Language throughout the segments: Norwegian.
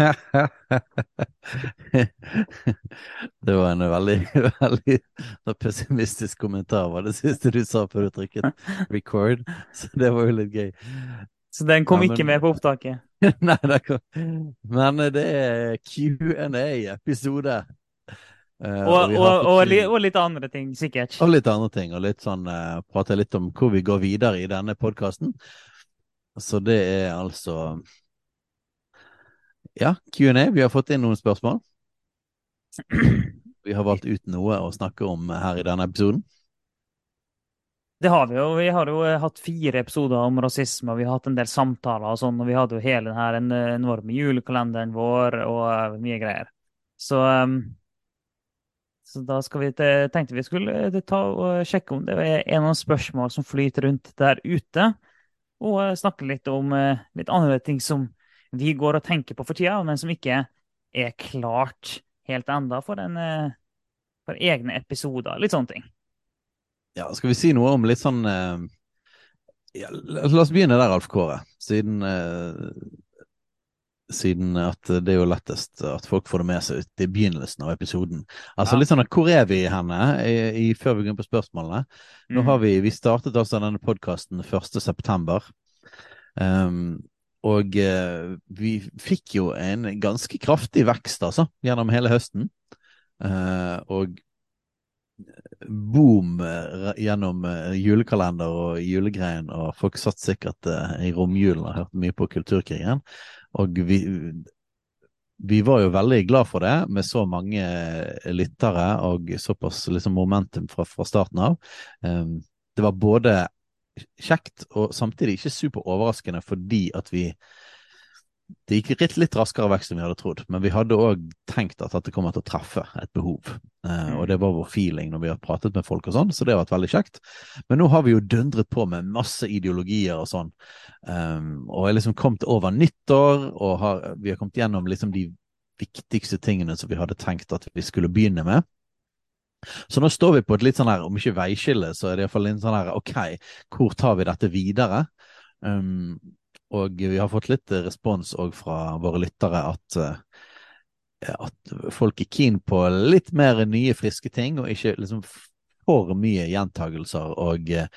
det var en veldig, veldig pessimistisk kommentar, var det siste du sa før du trykket record. Så det var jo litt gøy. Så den kom Ja, men- ikke med på opptaket? Nei, det kom. men det er Q&A-episode. Uh, Og, vi og, og, litt, og litt andre ting, sikkert. og litt andre ting, og litt sånn uh, prate litt om hvor vi går videre i denne podkasten. Så det er altså Ja, Q&A. Vi har fått inn noen spørsmål. Vi har valgt ut noe å snakke om her i denne episoden. Det har vi jo. Vi har jo eh, hatt fire episoder om rasisme, og vi har hatt en del samtaler og sånn, og vi hadde jo hele den enorme julekalenderen vår og eh, mye greier. Så, um, så da vi til, tenkte vi skulle eh, ta og sjekke om det er noen spørsmål som flyter rundt der ute, og eh, snakke litt om eh, litt andre ting som vi går og tenker på for tida, men som ikke er klart helt enda for, en, eh, for egne episoder. Litt sånne ting. Ja, skal vi si noe om litt sånn eh, ja, la oss begynne der, Alf Kåre. Siden eh, Siden at det er jo lettest at folk får det med seg ut i begynnelsen av episoden. Altså Ja. litt sånn, Hvor er vi henne i, i, før vi går inn på spørsmålene? Nå har vi, vi startet altså denne podkasten 1.9. Um, og eh, vi fikk jo en ganske kraftig vekst, altså, gjennom hele høsten. Eh, og boom eh, gjennom eh, julekalender og julegreien, og folk satt sikkert eh, i romjulen og hørte mye på Kulturkrigen. Og vi, vi var jo veldig glad for det, med så mange eh, lyttere og såpass liksom, momentum fra, fra starten av. Det var både kjekt og samtidig ikke super overraskende fordi at vi det gikk litt, litt raskere vekst enn vi hadde trodd, men vi hadde òg tenkt at dette kommer til å treffe et behov. Eh, og det var vår feeling når vi har pratet med folk og sånn, så det har vært veldig kjekt. Men nå har vi jo dundret på med masse ideologier og sånn, um, og er liksom kommet over nyttår, og har, vi har kommet gjennom liksom de viktigste tingene som vi hadde tenkt at vi skulle begynne med. Så nå står vi på et litt sånn her, om ikke veiskille, så er det iallfall en sånn her, ok, hvor tar vi dette videre? Um, og vi har fått litt respons òg fra våre lyttere at, eh, at folk er keen på litt mer nye, friske ting, og ikke liksom for mye gjentagelser og eh,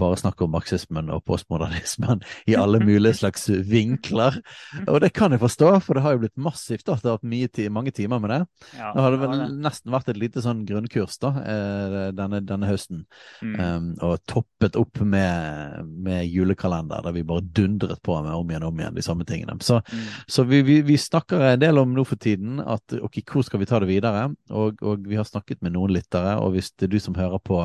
bare snakke om marxismen og postmodernismen i alle mulige slags vinkler. Og det kan jeg forstå, for det har jo blitt massivt. da, Det har mye mange timer med det. Ja, har det ja, vel nesten vært et lite sånn grunnkurs da, eh, denne, denne høsten. Mm. Um, og toppet opp med, med julekalender, der vi bare dundret på med om igjen og om igjen de samme tingene. Så, Mm. så vi, vi, vi snakker en del om nå for tiden at ok, hvor skal vi ta det videre? Og, og vi har snakket med noen lyttere, og hvis det er du som hører på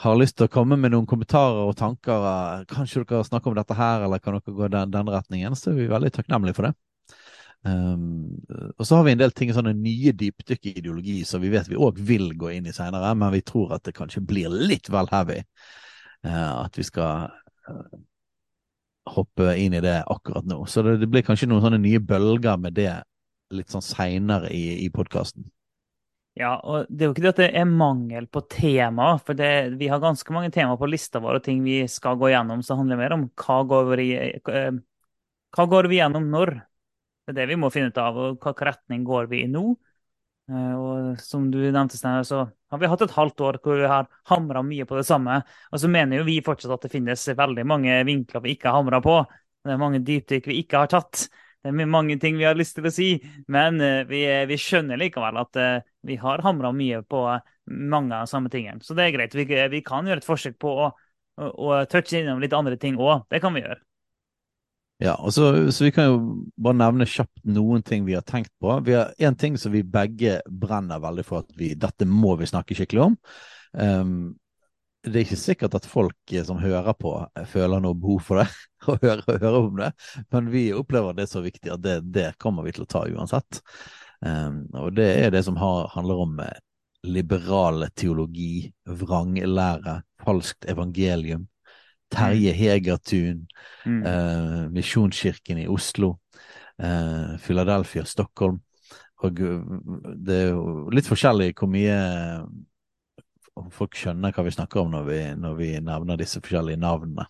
har lyst til å komme med noen kommentarer og tanker, eh, kanskje dere snakker om dette her, eller kan dere gå den, den retningen, så er vi veldig takknemlige for det. Um, og så har vi en del ting, sånne nye dypdykk i ideologi som vi vet vi òg vil gå inn i seinere, men vi tror at det kanskje blir litt vel heavy. Uh, at vi skal uh, hoppe inn i det akkurat nå. Så det, det blir kanskje noen sånne nye bølger med det litt sånn seinere i, i podkasten. Ja, og det er jo ikke det at det er mangel på tema, for det, vi har ganske mange tema på lista vår og ting vi skal gå gjennom, så det handler mer om hva går vi, eh, hva går vi gjennom når. Det er det vi må finne ut av, og hvilken retning går vi i nå. Eh, Og som du nevnte, så har vi hatt et halvt år hvor vi har hamra mye på det samme. Og så mener jo vi fortsatt at det finnes veldig mange vinkler vi ikke har hamra på. Det er mange dypdykk vi ikke har tatt. Det er mange ting vi har lyst til å si, men eh, vi, vi skjønner likevel at vi har hamra mye på mange av samme tingene. Så det er greit. Vi, vi kan gjøre et forsøk på å, å, å touche innom litt andre ting òg. Det kan vi gjøre. Ja, og så, så vi kan jo bare nevne kjapt noen ting vi har tenkt på. Vi har én ting som vi begge brenner veldig for at vi, dette må vi snakke skikkelig om. Um, det er ikke sikkert at folk eh, som hører på, eh, føler noe behov for det, å høre, høre om det, men vi opplever det så viktig at det, det kommer vi til å ta uansett. Um, og det er det som har, handler om liberal liberale teologi, vranglære, falskt evangelium. Terje Hegertun, Mm. uh, Misjonskirken i Oslo, uh, Philadelphia, Stockholm. Og eh, det er jo litt forskjellig hvor mye eh, folk skjønner hva vi snakker om når vi, når vi nevner disse forskjellige navnene.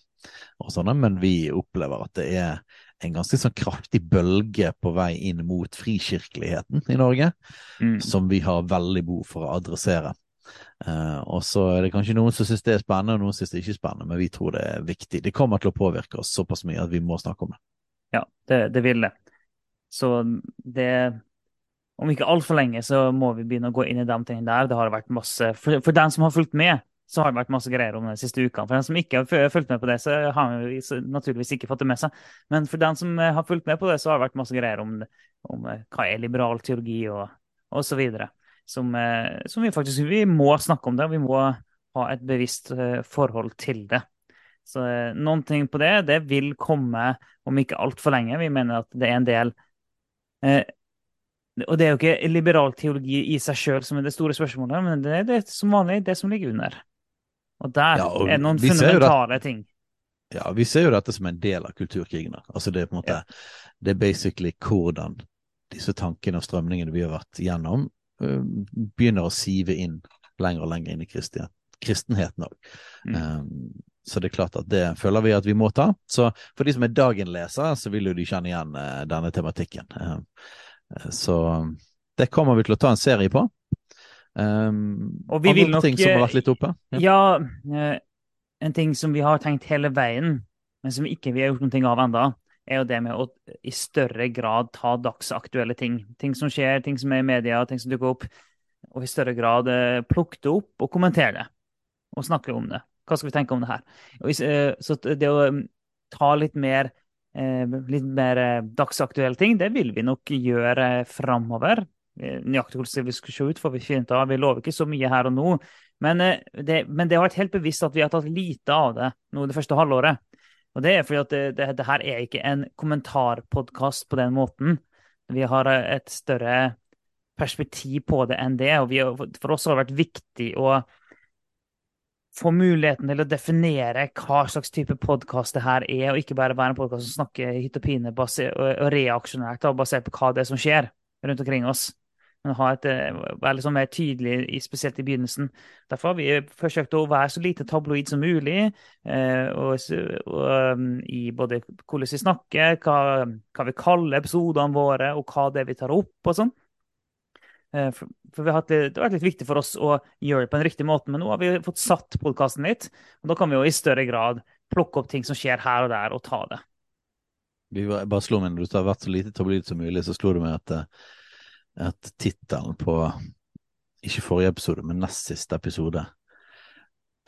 Og sånne, men vi opplever at det er en ganske sånn kraftig bølge på vei inn mot frikirkeligheten i Norge, Mm. som vi har veldig behov for å adressere. Uh, og så er det kanskje noen som syns det er spennende, og noen syns det ikke er spennende, men vi tror det er viktig. Det kommer til å påvirke oss såpass mye at vi må snakke om det. Ja, det, det vil det. Så det Om ikke altfor lenge så må vi begynne å gå inn i de tingene der. Det har vært masse For, for den som har fulgt med, så har det vært masse greier om det de siste ukene. For den som ikke har fulgt med på det, så har han naturligvis ikke fått det med seg. Men for den som eh, har fulgt med på det, så har det vært masse greier om, om eh, hva er liberal teologi og, osv. Som, eh, som vi faktisk vi må snakke om det, og vi må ha et bevisst forhold til det. Så noen ting på det, det vil komme om ikke altfor lenge. Vi mener at det er en del eh, Og det er jo ikke liberal teologi i seg sjøl som er det store spørsmålet, men det er det som vanlig det som ligger under. Og der Ja, og er det noen fundamentale det- ting. Ja, vi ser jo dette som en del av kulturkrigen. Altså det er på en måte, det er basically hvordan disse tankene og strømningene vi har vært gjennom, øh, begynner å sive inn lenger og lenger inn i kristenheten òg. Mm. så det er klart at det føler vi at vi må ta. Så for de som er dagen-lesere, så vil jo de kjenne igjen eh, denne tematikken. Eh, eh, så det kommer vi til å ta en serie på. Um, Og vi vil nok, ting som har eh, vært litt oppe? Ja, ja, en ting som vi har tenkt hele veien, men som ikke vi har gjort noe av ennå, er jo det med å i større grad ta dagsaktuelle ting. Ting som skjer, ting som er i media, ting som dukker opp. Og i større grad eh, plukke det opp og kommentere det. Og snakke om det. Hva skal vi tenke om det her? Eh, så det å mm, ta litt mer, eh, litt mer eh, dagsaktuelle ting, det vil vi nok gjøre framover. Eh, Nøyaktig hvordan vi skal se ut, får vi ut av. Vi lover ikke så mye her og nå. Men, eh, det, men det har vært helt bevisst at vi har tatt lite av det nå det første halvåret. Og det er fordi at det, det, det her er ikke en kommentarpodkast på den måten. Vi har eh, et større perspektiv på det enn det. Og vi, for oss har det vært viktig å få muligheten til å definere hva slags type podkast det her er, og ikke bare være en podkast som snakker hytt og pine og, og reaksjonært da, basert på hva det er som skjer rundt omkring oss. Men ha et eh, være liksom mer tydelig, spesielt i begynnelsen. Derfor har vi forsøkt å være så lite tabloid som mulig. Eh, og, og, um, I både hvordan vi snakker, hva, hva vi kaller episodene våre, og hva det er vi tar opp og sånn. Eh, For, for har litt- det har vært litt viktig for oss å gjøre det på en riktig måte, men nå har vi fått satt podkasten litt. Og da kan vi jo i større grad plukke opp ting som skjer her og der, og ta det. Vi bare slo meg, Når du har vært så lite tabloid som mulig, så slo det meg at, eh, at tittelen på ikke forrige episode, men nest siste episode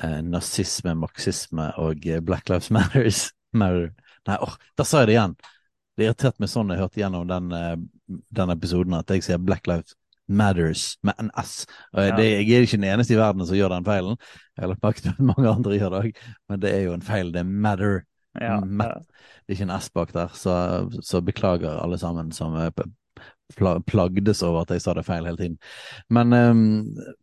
eh, Nazisme, marxisme og eh, Black Lives Matters Matter. Nei, åh, da sa jeg det igjen! Det irriterte meg sånn jeg hørte gjennom den, eh, den episoden, at jeg sier Black Lives Matters med en S. Ja. det, jeg er ikke den eneste i verden som gjør den feilen. Jeg har lagt merke til at mange andre gjør det òg, men det er jo en feil. Det er matter. Ja, ja. Det er ikke en S bak der, så, så beklager alle sammen som plagdes over at jeg sa det feil hele tiden. Men, ehm,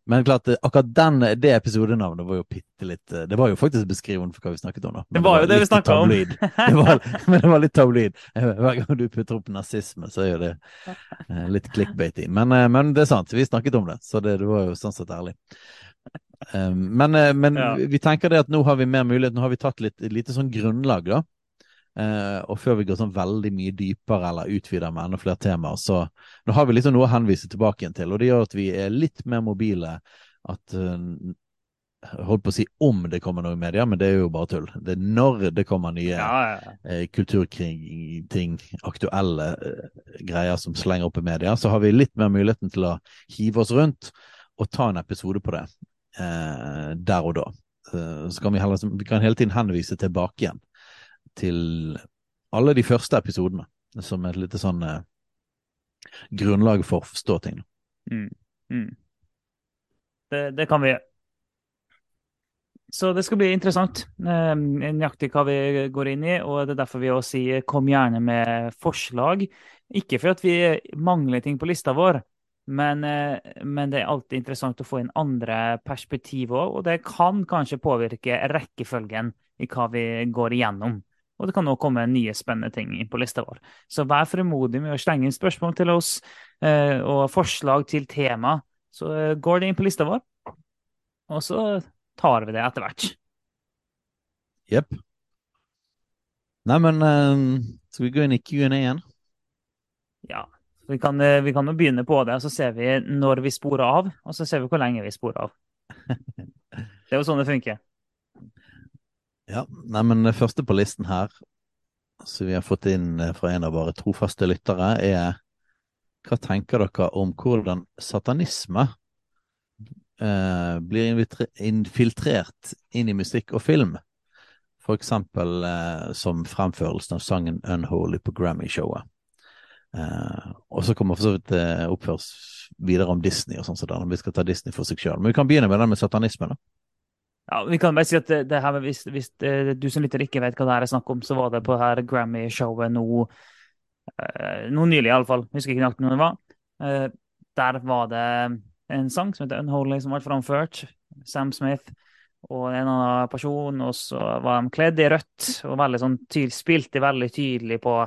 men klart, eh, akkurat den, det episodenavnet var jo bitte litt eh, Det var jo faktisk beskrivende for hva vi snakket om, da. Men Det var jo det vi snakka om. Det var, men det var litt tabloid. Hver gang du putter opp nazisme, så er jo det eh, litt clickbaity. Men, eh, men det er sant, vi snakket om det, så det, det var jo sånn sett ærlig. Um, men eh, men Ja. vi tenker det at nå har vi mer mulighet, nå har vi tatt litt lite sånn grunnlag, da. Eh, og før vi går sånn veldig mye dypere eller utvider med enda flere temaer, så nå har vi liksom noe å henvise tilbake igjen til. Og det gjør at vi er litt mer mobile. At eh, Holdt på å si om det kommer noe i media, men det er jo bare tull. Det er når det kommer nye Ja, ja, eh, kulturkrig-ting, aktuelle greier som slenger opp i media, så har vi litt mer muligheten til å hive oss rundt og ta en episode på det eh, der og da. Så kan vi, heller, vi kan hele tiden henvise tilbake igjen til alle de første episodene, som et lite sånn eh, grunnlag for å forstå ting. Mm. Mm. Det, det kan vi gjøre. Så det skal bli interessant eh, nøyaktig hva vi går inn i, og det er derfor vi også sier kom gjerne med forslag. Ikke for at vi mangler ting på lista vår, Men, eh, men, det er alltid interessant å få inn andre perspektiv òg, og det kan kanskje påvirke rekkefølgen i hva vi går igjennom. Og det kan òg komme nye spennende ting inn på lista vår. Så vær fremodig med å slenge inn spørsmål til oss eh, og forslag til tema. Så eh, går det inn på lista vår, og så tar vi det etter hvert. Jepp. Neimen, skal vi gå inn i Q&A igjen? Ja. Vi kan, eh, vi kan jo begynne på det, og så ser vi når vi sporer av, og så ser vi hvor lenge vi sporer av. Det er jo sånn det funker. Ja, nei, men det første på listen her, som vi har fått inn eh, fra en av våre trofaste lyttere, er hva tenker dere om hvordan satanisme eh, blir infiltrert inn i musikk og film? For eksempel eh, som fremførelsen av sangen 'Unholy' på Grammy-showet. Eh, og så kommer for så vidt det oppføres videre om Disney og sånn så vi skal ta Disney for seg sjøl. Men vi kan begynne med den med satanisme, da. Ja, vi kan bare si at det, det her, hvis, hvis det, du som lytter ikke vet hva det her er snakk om, så var det på her Grammy-showet nå, uh, nå nylig, iallfall. Husker ikke nøyaktig når det var. Uh, der var det en sang som heter 'Unholy', som ble framført. Sam Smith og en annen person, og så var de kledd i rødt og sånn tydelig, spilte veldig tydelig på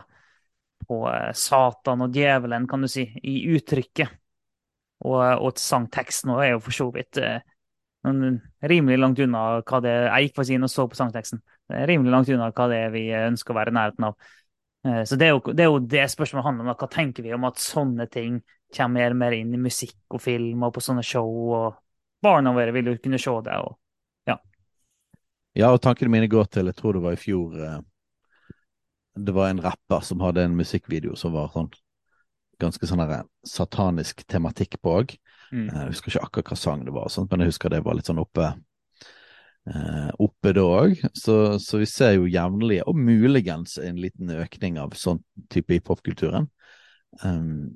på eh, Satan og djevelen, kan du si, i uttrykket. Og, og sangteksten er jo for så vidt eh, rimelig langt unna hva det Jeg gikk faktisk inn og så på sangteksten. Rimelig langt unna hva det er vi ønsker å være i nærheten av. Eh, så det er, jo, det er jo det spørsmålet handler om. Hva tenker vi om at sånne ting kommer mer mer inn i musikk og film og på sånne show? og Barna våre vil jo kunne se det. og ja. Ja, og tankene mine går til Jeg tror det var i fjor det var en rapper som hadde en musikkvideo som var sånn ganske sånn satanisk tematikk på òg. Mm. Eh, jeg husker ikke akkurat hva sang det var, sånt, men jeg husker det var litt sånn oppe Uh, oppe da òg. Så, så, vi ser jo jevnlig, og muligens en liten økning av sånn type i popkulturen. Um,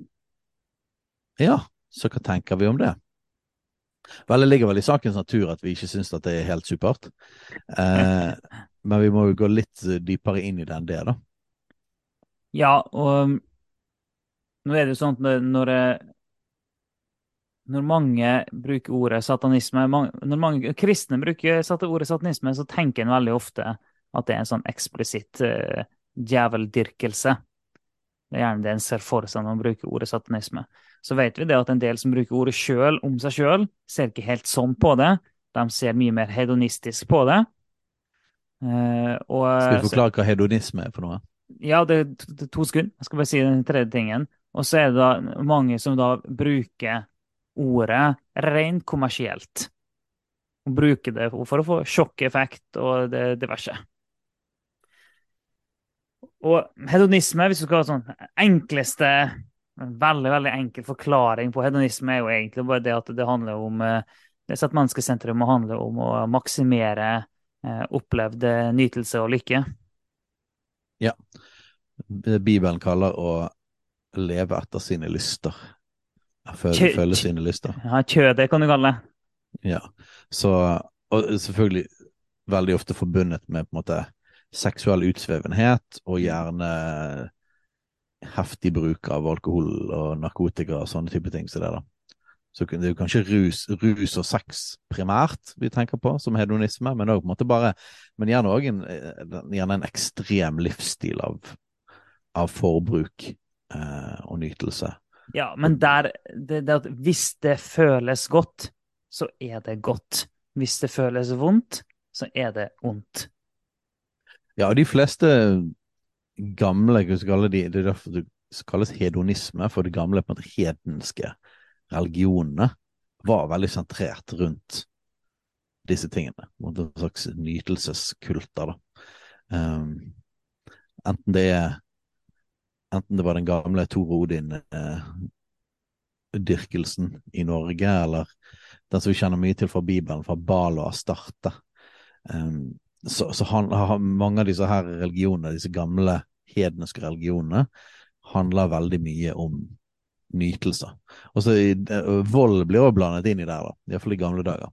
ja, så hva tenker vi om det? Vel, det ligger vel i sakens natur at vi ikke syns at det er helt supert. Uh, men vi må jo gå litt dypere inn i den det, da. Ja, og um, nå er det jo sånn at når, når mange bruker ordet satanisme Når mange kristne bruker ordet satanisme, så tenker en veldig ofte at det er en sånn eksplisitt uh, djeveldyrkelse. Det er gjerne det en ser for seg når man bruker ordet satanisme. Så vet vi det at en del som bruker ordet sjøl om seg sjøl, ser ikke helt sånn på det. De ser mye mer hedonistisk på det. Uh, og, Skal du forklare hva hedonisme er for noe? Ja, det er to sekunder. Jeg skal bare si den tredje tingen. Og så er det da mange som da bruker ordet rent kommersielt. Og bruker det for å få sjokkeffekt og det diverse. Og hedonisme, hvis du skal ha sånn enkleste Veldig veldig enkel forklaring på hedonisme er jo egentlig bare det at det handler om eh, det er at må handle om å maksimere eh, opplevd nytelse og lykke. Ja. Bibelen kaller å leve etter sine lyster. Følge, følge sine lyster. Ja, kjødet kan du kalle det. Ja. Så, og selvfølgelig veldig ofte forbundet med på en måte seksuell utsvevenhet, og gjerne heftig bruk av alkohol og narkotika og sånne type ting. Så det, da. Så det er jo kanskje rus, rus, og sex primært vi tenker på som hedonisme, men òg på en måte bare Men gjerne òg en, gjerne en ekstrem livsstil av, av forbruk eh, og nytelse. Ja, men der det, det at Hvis det føles godt, så er det godt. Hvis det føles vondt, så er det vondt. Ja, de fleste gamle hva skal de, Det er derfor det kalles hedonisme, for de gamle på en måte hedenske religionene var veldig sentrert rundt disse tingene. En slags nytelseskulter, da. Um, enten det er Enten det var den gamle Tor Odin-dyrkelsen eh, i Norge, eller den som vi kjenner mye til fra Bibelen, fra Bal og Astarte. Um, så, så han, mange av disse her religionene, disse gamle hedniske religionene, handler veldig mye om nytelser. Og så Vold blir også blandet inn i der, da, iallfall i gamle dager.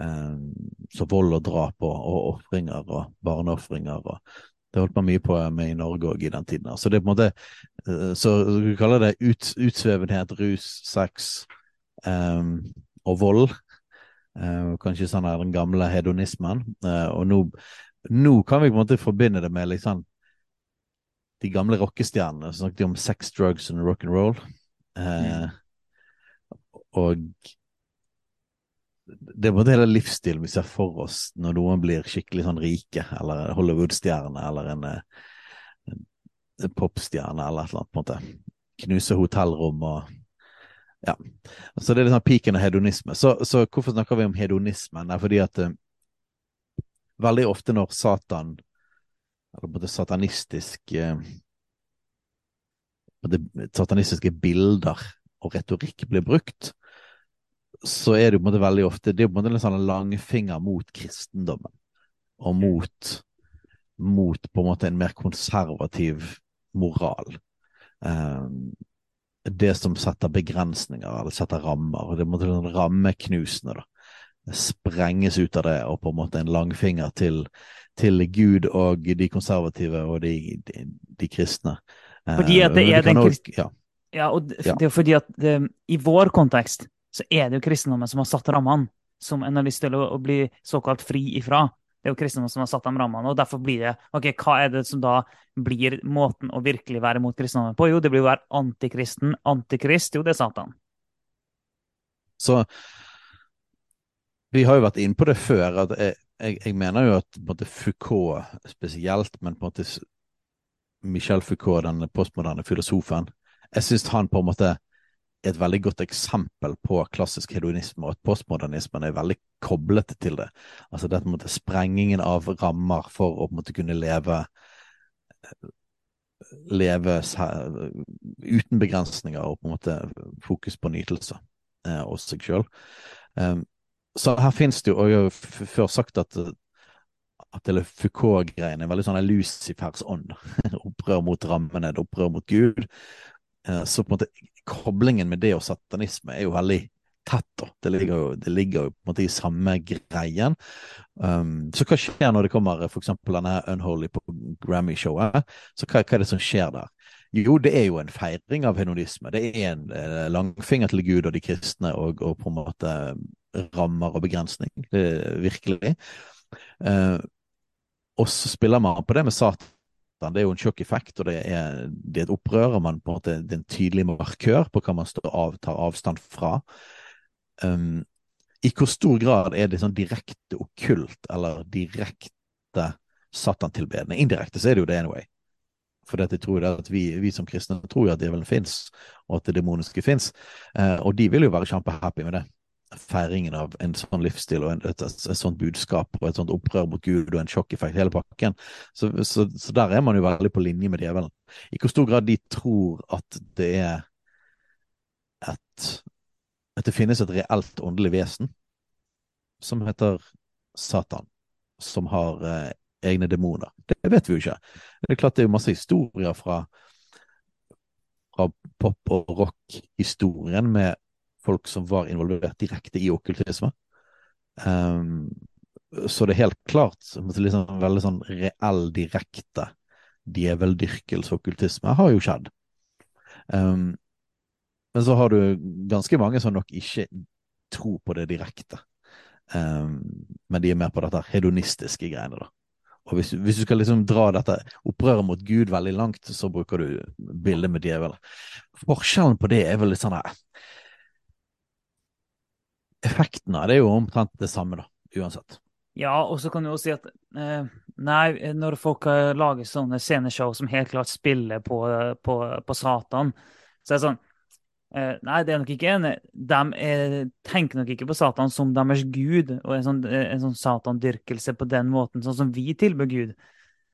Um, så vold og drap og, og og barneofringer og Det holdt man mye på med i Norge òg i den tiden. Så det er på en måte eh, Så du kaller det ut, utsvevenhet, rus, sex um, og vold. Uh, kanskje sånn er den gamle hedonismen. Uh, og nå, nå, kan vi på en måte forbinde det med liksom de gamle rockestjernene som snakket om sex, drugs and rock and roll. Uh, mm. Og det er på en måte hele livsstilen vi ser for oss når noen blir skikkelig sånn rike, eller Hollywood-stjerne, eller en, en popstjerne, eller et eller annet. på en måte. Knuse hotellrom og Ja. Så det er litt sånn piken av hedonisme. Så, så, hvorfor snakker vi om hedonisme? Det er fordi at uh, veldig ofte når Satan, eller en måte satanistisk uh, Satanistiske bilder og retorikk blir brukt, så er det jo på en måte veldig ofte det er på en måte en sånn langfinger mot kristendommen. Og mot, mot på en måte en mer konservativ moral. Um, det som setter begrensninger, eller setter rammer. og Det måte sånn rammeknusende. da. Sprenges ut av det, og på en måte en langfinger til, til Gud og de konservative og de, de, de kristne. Fordi at det er den kristne ja. ja. og det, ja. det er fordi at det, i vår kontekst så er det jo kristendommen som har satt rammene, som en har lyst til å, bli såkalt fri ifra. Det er jo kristendommen som har satt de rammene, og derfor blir det ok, hva er det som da blir måten å virkelig være mot kristendommen på? Jo, det blir å være antikristen. Antikrist, jo, det er Satan. Så vi har jo vært inne på det før. at jeg, jeg, jeg mener jo at måte, Foucault spesielt, men på en måte Michel Foucault, den postmoderne filosofen, jeg syns han på en måte et veldig godt eksempel på klassisk hedonisme, og at postmodernismen er veldig koblet til det. Altså dette med sprengingen av rammer for å måte kunne leve leve uten begrensninger og på en måte fokus på nytelse eh, og seg sjøl. Um, så her finnes det jo, og jeg har før sagt at at det Foucault-greiene er veldig sånn Lucifers ånd. opprør mot rammene, opprør mot Gud. Eh, så på en måte koblingen med det og satanisme er jo veldig tett. da. Det ligger jo, det ligger jo på en måte i samme greien. Um, så hva skjer når det kommer f.eks. denne Unholy på Grammy-showet? Så hva, hva, er det som skjer der? Jo, det er jo en feiring av hedonisme. Det er en eh, langfinger til Gud og de kristne og, og, på en måte rammer og begrensning. Det, virkelig. Uh, og så spiller man på det med Satan det er jo en sjokkeffekt, og det er, det er, et opprør. man på en måte, Det er en tydelig markør på hva man av, tar avstand fra. Um, I hvor stor grad er det sånn direkte okkult eller direkte satantilbedende? Indirekte så er det jo det anyway. For jeg tror at vi, vi, som kristne tror jo at djevelen fins, og at det demoniske fins. Uh, og de vil jo være kjempehappy med det feiringen av en sånn livsstil og en, et, et, et, sånt budskap og et sånt opprør mot Gud og en sjokkeffekt, hele pakken. Så, så, så, der er man jo veldig på linje med djevelen. I hvor stor grad de tror at det er et At det finnes et reelt åndelig vesen som heter Satan, som har eh, egne demoner. Det vet vi jo ikke. Det er klart det er masse historier fra fra pop- og rock-historien med folk som var involvert direkte i okkultisme. Um, så det er helt klart liksom, veldig sånn reell, direkte djeveldyrkelse og okkultisme har jo skjedd. Um, men så har du ganske mange som nok ikke tror på det direkte. Um, men de er mer på dette hedonistiske greiene, da. Og hvis, hvis, du skal liksom dra dette opprøret mot Gud veldig langt, så bruker du bildet med djevel. Forskjellen på det er vel litt sånn her effekten av det er jo omtrent det samme, da, uansett. Ja, og så kan du jo si at eh, nei, når folk lager sånne sceneshow som helt klart spiller på, på, på Satan, så er det sånn eh, Nei, det er nok ikke en De er, tenker nok ikke på Satan som deres gud og en sånn, en sånn satandyrkelse på den måten, sånn som vi tilbyr Gud.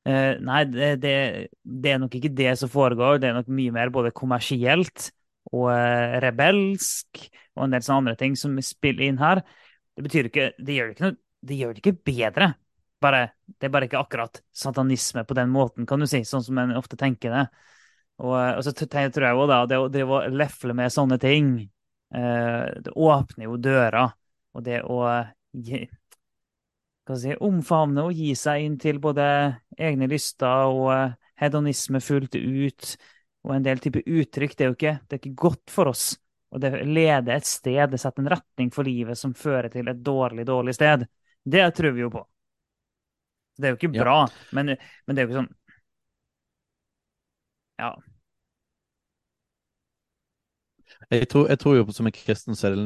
Eh, nei, det, det, det, er nok ikke det som foregår. Det er nok mye mer både kommersielt og eh, rebelsk og en del sånne andre ting som spiller inn her. Det betyr ikke Det gjør det ikke, noe, det, gjør det ikke bedre. Bare, det er bare ikke akkurat satanisme på den måten, kan du si, sånn som en ofte tenker det. Og, eh, og så tror jeg òg da, det å, drive og lefle med sånne ting, eh, det åpner jo døra. Og det å gi, si, omfavne og gi seg inn til både egne lyster og hedonisme fullt ut, og en del type uttrykk. Det er jo ikke, det er ikke godt for oss. Og det leder et sted, det setter en retning for livet som fører til et dårlig, dårlig sted. Det tror vi jo på. Det er jo ikke bra, ja. men, men, det er jo ikke sånn Ja. Jeg tror, jeg tror jo som en kristen så er det,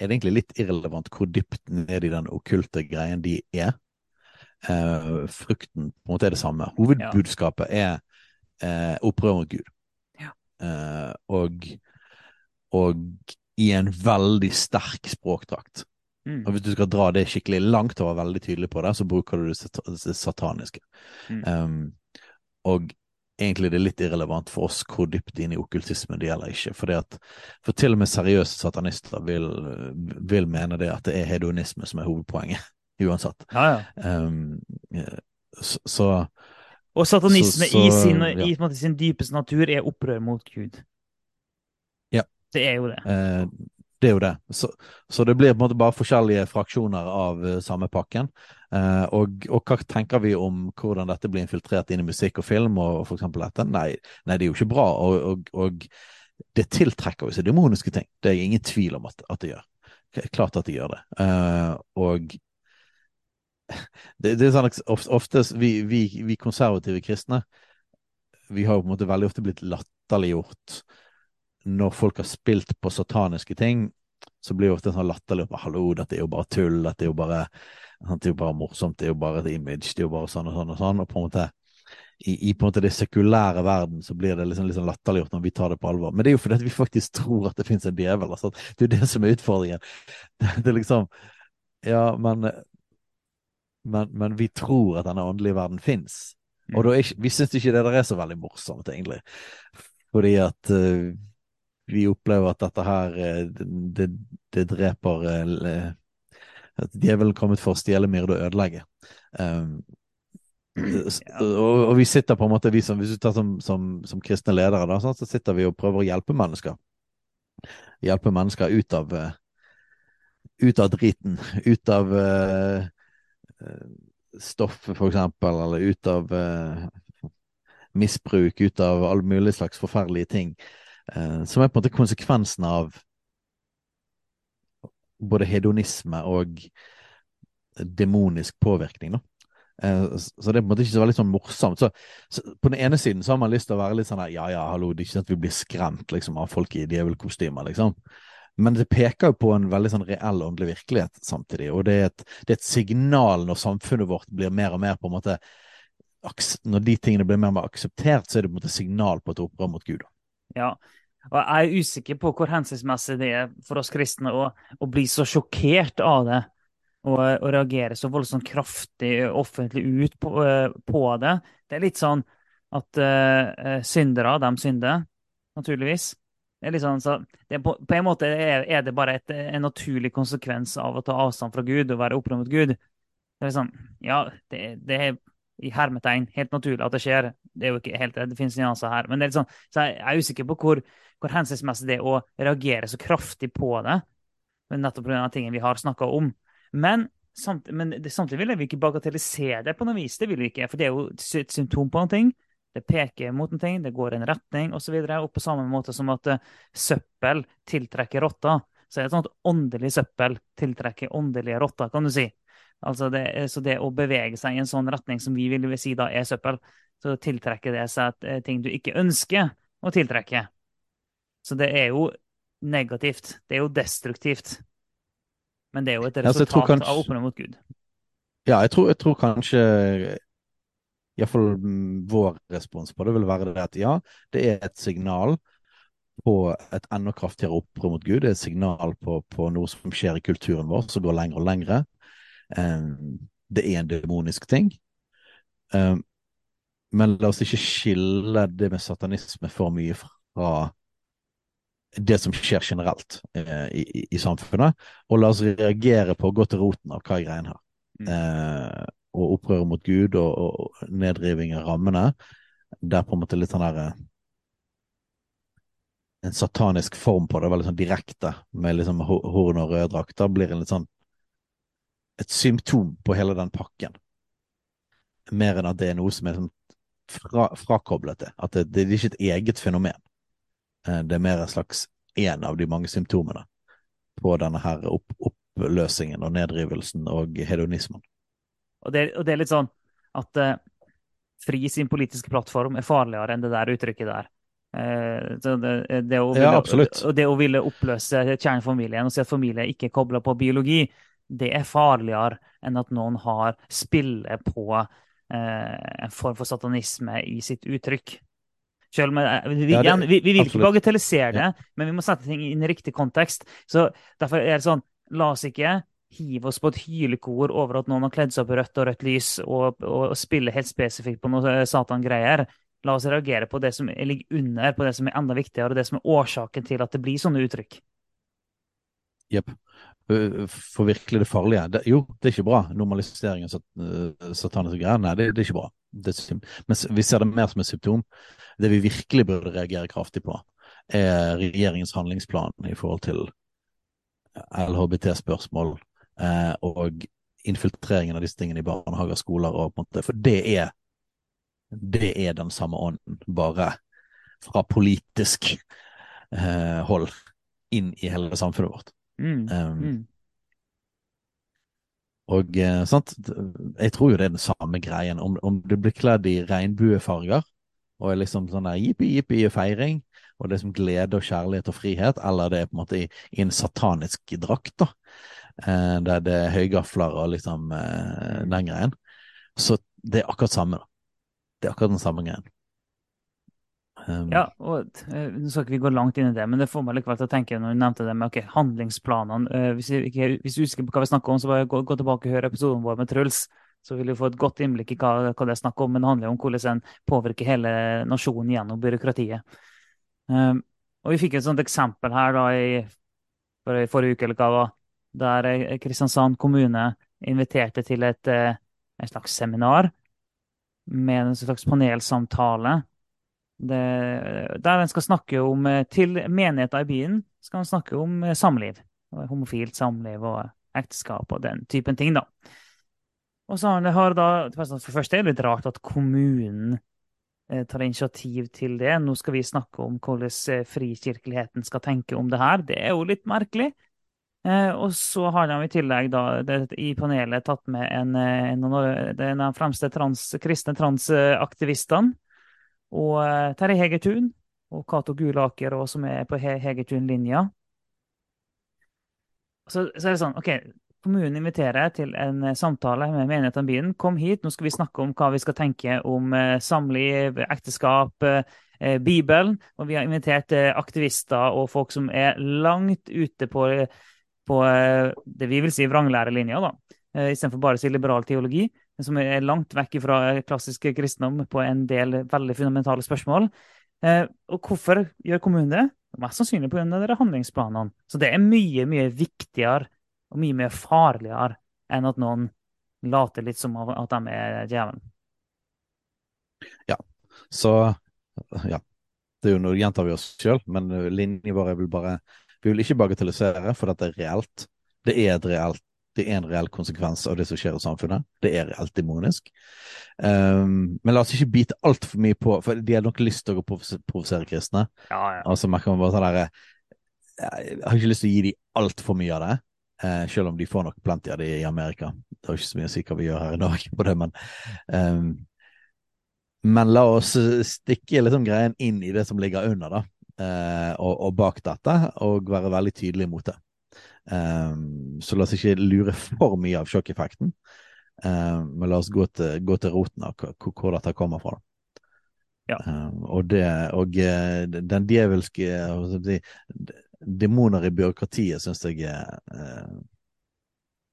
er det, egentlig litt irrelevant hvor dypt ned i den okkulte greien de er. Eh, frukten på en måte er det samme. Hovedbudskapet er eh, opprør mot Gud. Uh, og, og i en veldig sterk språkdrakt. Mm. Og Hvis du skal dra det skikkelig langt og være veldig tydelig på det, så bruker du det sataniske. Mm. Um, og egentlig det er litt irrelevant for oss hvor dypt inn i okkultismen det gjelder ikke. Fordi at, for til og med seriøse satanister vil, vil, mene det at det er hedonisme som er hovedpoenget, uansett. Ja, ja. Um, så, Og satanisme så, i, sin, ja. i måte, sin, dypeste natur er opprør mot Gud. Ja. Det er jo det. Eh, det er jo det. Så, så, det blir på en måte bare forskjellige fraksjoner av uh, samme pakken. Uh, og, og, hva tenker vi om hvordan dette blir infiltrert inn i musikk og film og, og eksempel dette? Nei, nei, det er jo ikke bra. Og, og det tiltrekker jo seg demoniske ting. Det er ingen tvil om at, at det gjør. Klart at det gjør det. Uh, og det, det, er sånn at ofte vi, vi, vi, konservative kristne vi har jo på en måte veldig ofte blitt latterliggjort når folk har spilt på sataniske ting, så blir det ofte sånn latterlig opp 'hallo, dette er jo bare tull', dette er jo bare, det er jo bare morsomt, det er jo bare et image, det er jo bare sånn og sånn og sånn. Og på en måte i, i på en måte det sekulære verden så blir det liksom, liksom latterliggjort når vi tar det på alvor. Men det er jo fordi vi faktisk tror at det finnes en djevel. Altså. Det er jo det som er utfordringen. Det, det liksom Ja, men, men, men vi tror at denne åndelige verden fins. Og da er, vi syns ikke det der er så veldig morsomt, egentlig. Fordi at uh, vi opplever at dette her eh, det, det dreper uh, At djevelen kommet for å stjele, myrde og ødelegge. Um, og, og, vi sitter på en måte, vi som, hvis du tar som, som, som kristne ledere, da, så sitter vi og prøver å hjelpe mennesker. Hjelpe mennesker ut av ut av driten. Ut av uh, stoffet, for eksempel, eller ut av uh, misbruk, ut av alle mulige slags forferdelige ting. Eh, som er på en måte konsekvensen av både hedonisme og demonisk påvirkning. da. Eh, så det er på en måte ikke så veldig sånn morsomt. Så, så, På den ene siden så har man lyst til å være litt sånn ja ja, hallo, det er ikke sånn at vi blir skremt liksom, av folk i djevelkostymer, liksom. Men det peker jo på en veldig sånn reell åndelig virkelighet samtidig. Og det er, et, det er, et, signal når samfunnet vårt blir mer og mer på en måte Når de tingene blir mer og mer akseptert, så er det på en måte signal på et opprør mot Gud. Ja, og jeg er usikker på hvor hensiktsmessig det er for oss kristne å, å bli så sjokkert av det og, og, reagere så voldsomt kraftig offentlig ut på, eh, på det. Det er litt sånn at uh, syndere, de synder, naturligvis. Det på, på, en måte er, er det bare et, en naturlig konsekvens av å ta avstand fra Gud og være opprørt mot Gud. Det er liksom, ja, det, det er i hermetegn helt naturlig at det skjer. Det er jo ikke helt det, det finnes nyanser her. Men det er litt sånn, så jeg er usikker på hvor, hvor hensiktsmessig det er å reagere så kraftig på det. Nettopp pga. tingen vi har snakka om. Men, samt, men det, samtidig vil vi ikke bagatellisere det på noe vis. Det vil vi ikke, for det er jo et symptom på noe. Det peker mot en ting, det går i en retning osv. Og, så og på samme måte som at uh, søppel tiltrekker rotter, så er det sånn at åndelig søppel tiltrekker åndelige rotter, kan du si. Altså det, så det å bevege seg i en sånn retning som vi vil si da er søppel, så tiltrekker det seg at ting du ikke ønsker å tiltrekke. Så det er jo negativt. Det er jo destruktivt. Men det er jo et resultat ja, kanskje, av opprør mot Gud. Ja, jeg tror, jeg tror kanskje Iallfall vår respons på det vil være det at ja, det er et signal på et enda kraftigere opprør mot Gud. Det er et signal på, på noe som skjer i kulturen vår, som går lenger og lengre. Det er en demonisk ting. Men la oss ikke skille det med satanisme for mye fra det som skjer generelt uh, i, i, samfunnet, og la oss reagere på å gå til roten av hva er greien her. Mm. Uh, og opprøret mot Gud og, og, nedriving av rammene. Det er på en måte litt sånn der eh, En satanisk form på det, veldig sånn direkte, med liksom horn og røde drakter, blir en litt sånn et symptom på hele den pakken. Mer enn at det er noe som er sånn fra, frakoblet det. At det, det, er ikke et eget fenomen. Eh, det er mer en slags én av de mange symptomene på denne her opp, oppløsingen og nedrivelsen og hedonismen. Og det, og det er litt sånn at uh, Fri sin politiske plattform er farligere enn det der uttrykket der. Uh, det, det, å ville, ja, absolutt. Og det å ville oppløse kjernefamilien og si at familie ikke er kobla på biologi, det er farligere enn at noen har spiller på uh, en form for satanisme i sitt uttrykk. Selv om vi, vi, ja, det, vi, vi vil ikke bagatellisere det, ja. men vi må sette ting i en riktig kontekst. Så Derfor er det sånn La oss ikke hive oss på et hylekor over at noen har kledd seg opp i rødt og rødt lys og, og, og spiller helt spesifikt på noe satan-greier. La oss reagere på det som ligger under, på det som er enda viktigere, og det som er årsaken til at det blir sånne uttrykk. Jepp. For virkelig det farlige det, Jo, det er ikke bra. normaliseringen av sataniske greier. Nei, det, det, er ikke bra. Det, men vi ser det mer som et symptom. Det vi virkelig burde reagere kraftig på, er regjeringens handlingsplan i forhold til LHBT-spørsmål eh, og infiltreringen av disse tingene i barnehager, skoler og på en måte For det er, det er den samme ånden, bare fra politisk eh, hold inn i hele samfunnet vårt. Mm. Um, mm. Og eh, sant, jeg tror jo det er den samme greien. Om, om du blir kledd i regnbuefarger og er liksom sånn der jippi, jippi feiring, og det er som glede og kjærlighet og frihet, eller det er på en måte i, i en satanisk drakt, da. Eh, der det er høygafler og liksom eh, den greien. Så det er akkurat samme, da. Det er akkurat den samme greien. Um, ja, og uh, Nå skal ikke vi gå langt inn i det, men det får meg likevel til å tenke når du nevnte det med okay, handlingsplanene. Uh, hvis, jeg, hvis, du husker på hva vi snakker om, så bare gå, gå tilbake og høre episoden vår med Truls så vil du få et godt innblikk i hva, hva det er snakk om. Men det handler om hvordan en påvirker hele nasjonen gjennom byråkratiet. Um, og Vi fikk et sånt eksempel her da i, i forrige uke, eller hva var, der eh, Kristiansand kommune inviterte til et, eh, et slags seminar med en slags panelsamtale. Det, der en skal snakke om eh, Til menigheten i byen skal en snakke om samliv. Homofilt samliv og ekteskap og den typen ting. da. Og så har da, For det første er det litt rart at kommunen eh, tar initiativ til det. Nå skal vi snakke om hvordan eh, frikirkeligheten skal tenke om det her. Det er jo litt merkelig. Eh, og så har de i tillegg da, det, i panelet tatt med en, eh, en, en, av de fremste trans, kristne transaktivistene. Og eh, Terje Hegertun og Cato Gulaker, også, som er på He Hegertun-linja. Så, så, er det sånn, ok, Kommunen inviterer til en samtale med menigheten byen. Kom hit, nå skal vi snakke om hva vi skal tenke om samliv, ekteskap, Bibelen. Og vi har invitert aktivister og folk som er langt ute på, på det vi vil si vranglærelinja, da. Istedenfor bare å si liberal teologi, som er langt vekk fra klassisk kristendom på en del veldig fundamentale spørsmål. Og hvorfor gjør kommunen det? Mest sannsynlig pga. handlingsplanene. Så det er mye, mye viktigere og mye mer farligere enn at noen later litt som at de er djevelen. Ja, så ja. Det er jo noe gjentar vi oss sjøl, men linja vår er vel bare Vi vil ikke bagatellisere, for dette er reelt. Det er, reelt, det er en reell konsekvens av det som skjer i samfunnet. Det er reelt demonisk. Um, men la oss ikke bite altfor mye på, for de har nok lyst til å provosere kristne. Ja, ja. Altså, man kan bare sånn der, Jeg har ikke lyst til å gi dem altfor mye av det. Eh, selv om de får nok plenty av det i Amerika. Det er ikke så mye å si hva vi gjør her i dag på det, men um, Men la oss stikke liksom greien inn i det som ligger under, da. Uh, og, og, bak dette, og være veldig tydelig mot det. Um, så la oss ikke lure for mye av sjokkeffekten, um, men la oss gå til, gå til roten av hvor dette kommer fra. Ja. Um, og, det, og uh, den djevelske demoner i byråkratiet syns jeg er uh,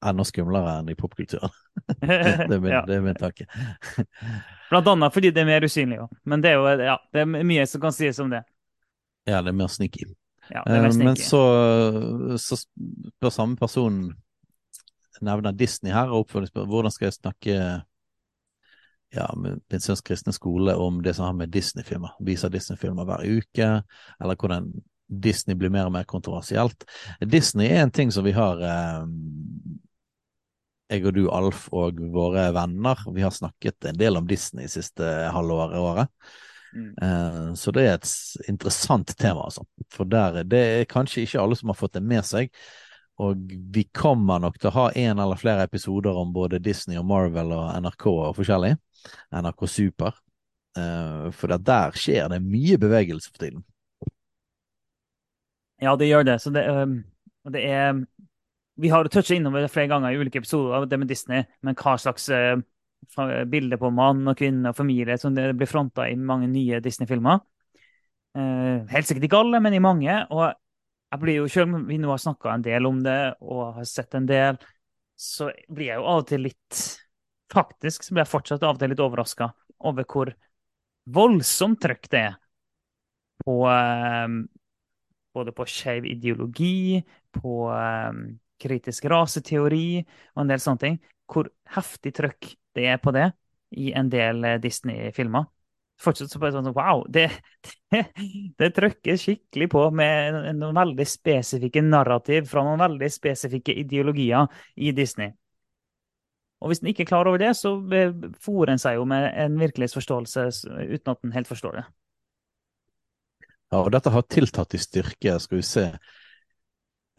enda skumlere enn i popkulturen. det, det, er min, ja. det er min tanke. Blant annet fordi det er mer usynlig. òg. Men det er jo ja, det er mye som kan sies om det. Ja, det er mer sneaky. Ja, er mer sneaky. Men så, så spør samme person nevner Disney her, og oppfølgingsspørsmål hvordan skal jeg snakke ja, med min sønns kristne skole om det som har med Disney-filmer. Viser Disney-filmer hver uke, eller hvordan Disney blir mer og mer kontroversielt. Disney er en ting som vi har eh, jeg og du, Alf, og våre venner, vi har snakket en del om Disney siste halvåret. året. Mm. Eh, så det er et interessant tema, altså. For der, det er kanskje ikke alle som har fått det med seg. Og vi kommer nok til å ha en eller flere episoder om både Disney og Marvel og NRK og forskjellig. NRK Super. Eh, for der skjer det mye bevegelse for tiden. Ja, det gjør det. Så det, det er Vi har toucha innom det flere ganger i ulike episoder av det med Disney, men hva slags bilder på mann og kvinne og familie som det blir fronta i mange nye Disney-filmer. helt sikkert ikke alle, men i mange. Og jeg blir jo, selv om vi nå har snakka en del om det og har sett en del, så blir jeg jo av og til litt Faktisk så blir jeg fortsatt av og til litt overraska over hvor voldsomt trøkk det er på um, Både på skeiv ideologi, på um, kritisk raseteori og en del sånne ting. Hvor heftig trøkk det er på det i en del eh, Disney-filmer fortsatt så bare sånn Wow! Det, det, det trykker skikkelig på med noen veldig spesifikke narrativ fra noen veldig spesifikke ideologier i Disney. Og hvis en ikke er klar over det, så fòrer en seg jo med en virkelighetsforståelse uten at en helt forstår det. Ja, og dette har tiltatt i styrke, skal vi se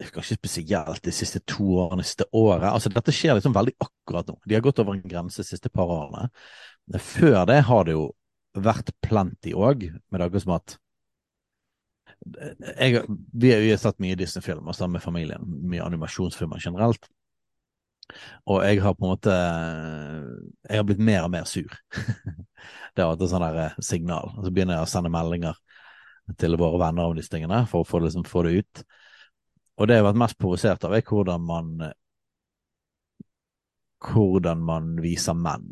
Kanskje spesielt de siste to årene, siste året. Altså, dette skjer liksom veldig akkurat nå. De har gått over en grense de siste par årene. Før det har det jo vært plenty òg, med det som at jeg, vi, vi har sett mye Disney-filmer sammen med familien, mye animasjonsfilmer generelt. Og jeg har på en måte Jeg har blitt mer og mer sur. det har vært et sånt der eh, signal. Og så begynner jeg å sende meldinger til våre venner om disse tingene for å få, liksom, få det ut. Og det jeg har vært mest provosert av, er hvordan man hvordan man viser menn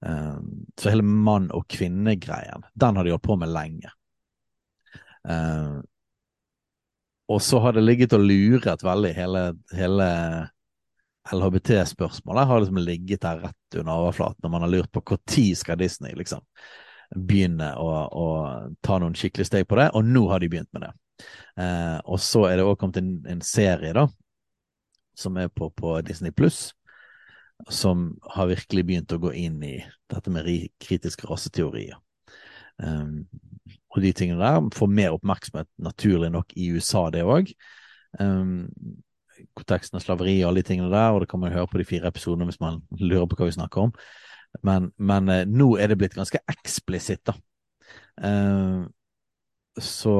Um, så hele mann- og kvinnegreien, den har de holdt på med lenge. Um, og så har det ligget og luret veldig, hele, hele LHBT-spørsmålet har liksom ligget der rett under overflaten, og man har lurt på når skal Disney liksom begynne å, å, ta noen skikkelige steg på det, og nå har de begynt med det. Uh, og så er det òg kommet en, en, serie, da, som er på, på Disney pluss, som har virkelig begynt å gå inn i dette med kritiske raseteorier. Um, og de tingene der får mer oppmerksomhet, naturlig nok, i USA, det òg. Um, konteksten av slaveri og alle de tingene der, og det kan man høre på de fire episodene hvis man lurer på hva vi snakker om. Men, men uh, nå er det blitt ganske eksplisitt, da. Uh, så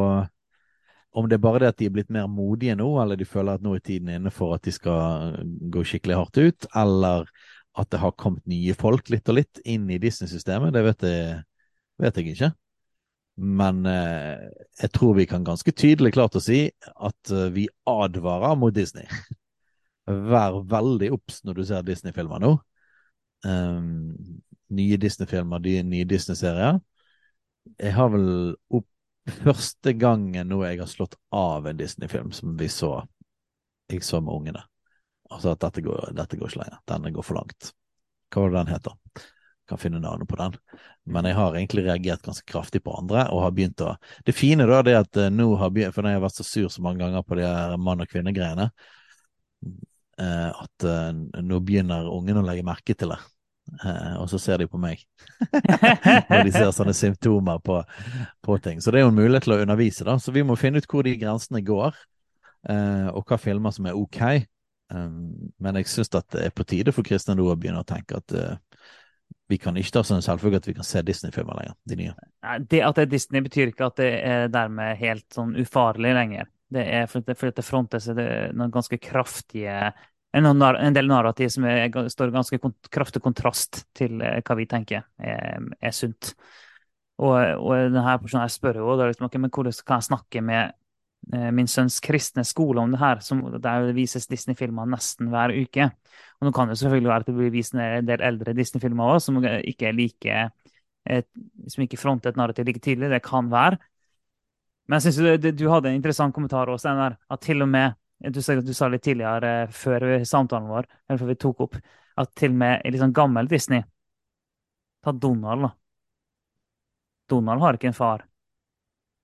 om det er bare det at de er blitt mer modige nå, eller de føler at nå er tiden inne for at de skal gå skikkelig hardt ut, eller at det har kommet nye folk litt og litt inn i Disney-systemet, det vet jeg, vet jeg, ikke. Men eh, jeg tror vi kan ganske tydelig klart å si at eh, vi advarer mot Disney. Vær veldig obs når du ser Disney-filmer nå. Um, nye Disney-filmer, nye Disney-serier. Jeg har vel opp første gangen nå jeg har slått av en Disney-film som vi så jeg så med ungene. Altså at dette går, dette går ikke lenger. Denne går for langt. Hva var det den heter? Kan finne navnet på den. Men jeg har egentlig reagert ganske kraftig på andre, og har begynt å Det fine da, det at uh, nå har begynt For når jeg har vært så sur så mange ganger på de her mann- og kvinnegreiene, uh, at uh, nå begynner ungene å legge merke til det. Uh, og så ser de på meg når de ser sånne symptomer på, på, ting. Så det er jo en mulighet til å undervise, da. Så vi må finne ut hvor de grensene går, uh, og hva filmer som er ok. Um, men jeg syns at det er på tide for kristne nå å begynne å tenke at vi kan ikke ta som en selvfølge at vi kan se Disney-filmer lenger. De nye. Det at det er Disney, betyr ikke at det er dermed helt sånn ufarlig lenger. Det er fordi det, det frontes noen ganske kraftige en, en del narrativ som er, står i ganske kraftig kontrast til eh, hva vi tenker er, er sunt. Og, og denne personen her spør jo liksom, okay, men hvordan kan jeg snakke med eh, min sønns kristne skole om det her, som, der det vises Disney-filmer nesten hver uke. Og nå kan det selvfølgelig være at det blir vist en del eldre Disney-filmer òg, som ikke er like et, som ikke fronter et narrativ like tidlig. Det kan være. Men jeg synes du, du hadde en interessant kommentar også, der, at til og med du, du sa litt tidligere, eh, før samtalen vår, eller før vi tok opp, at til og med i litt sånn gammel Disney Ta Donald, da. Donald har ikke en far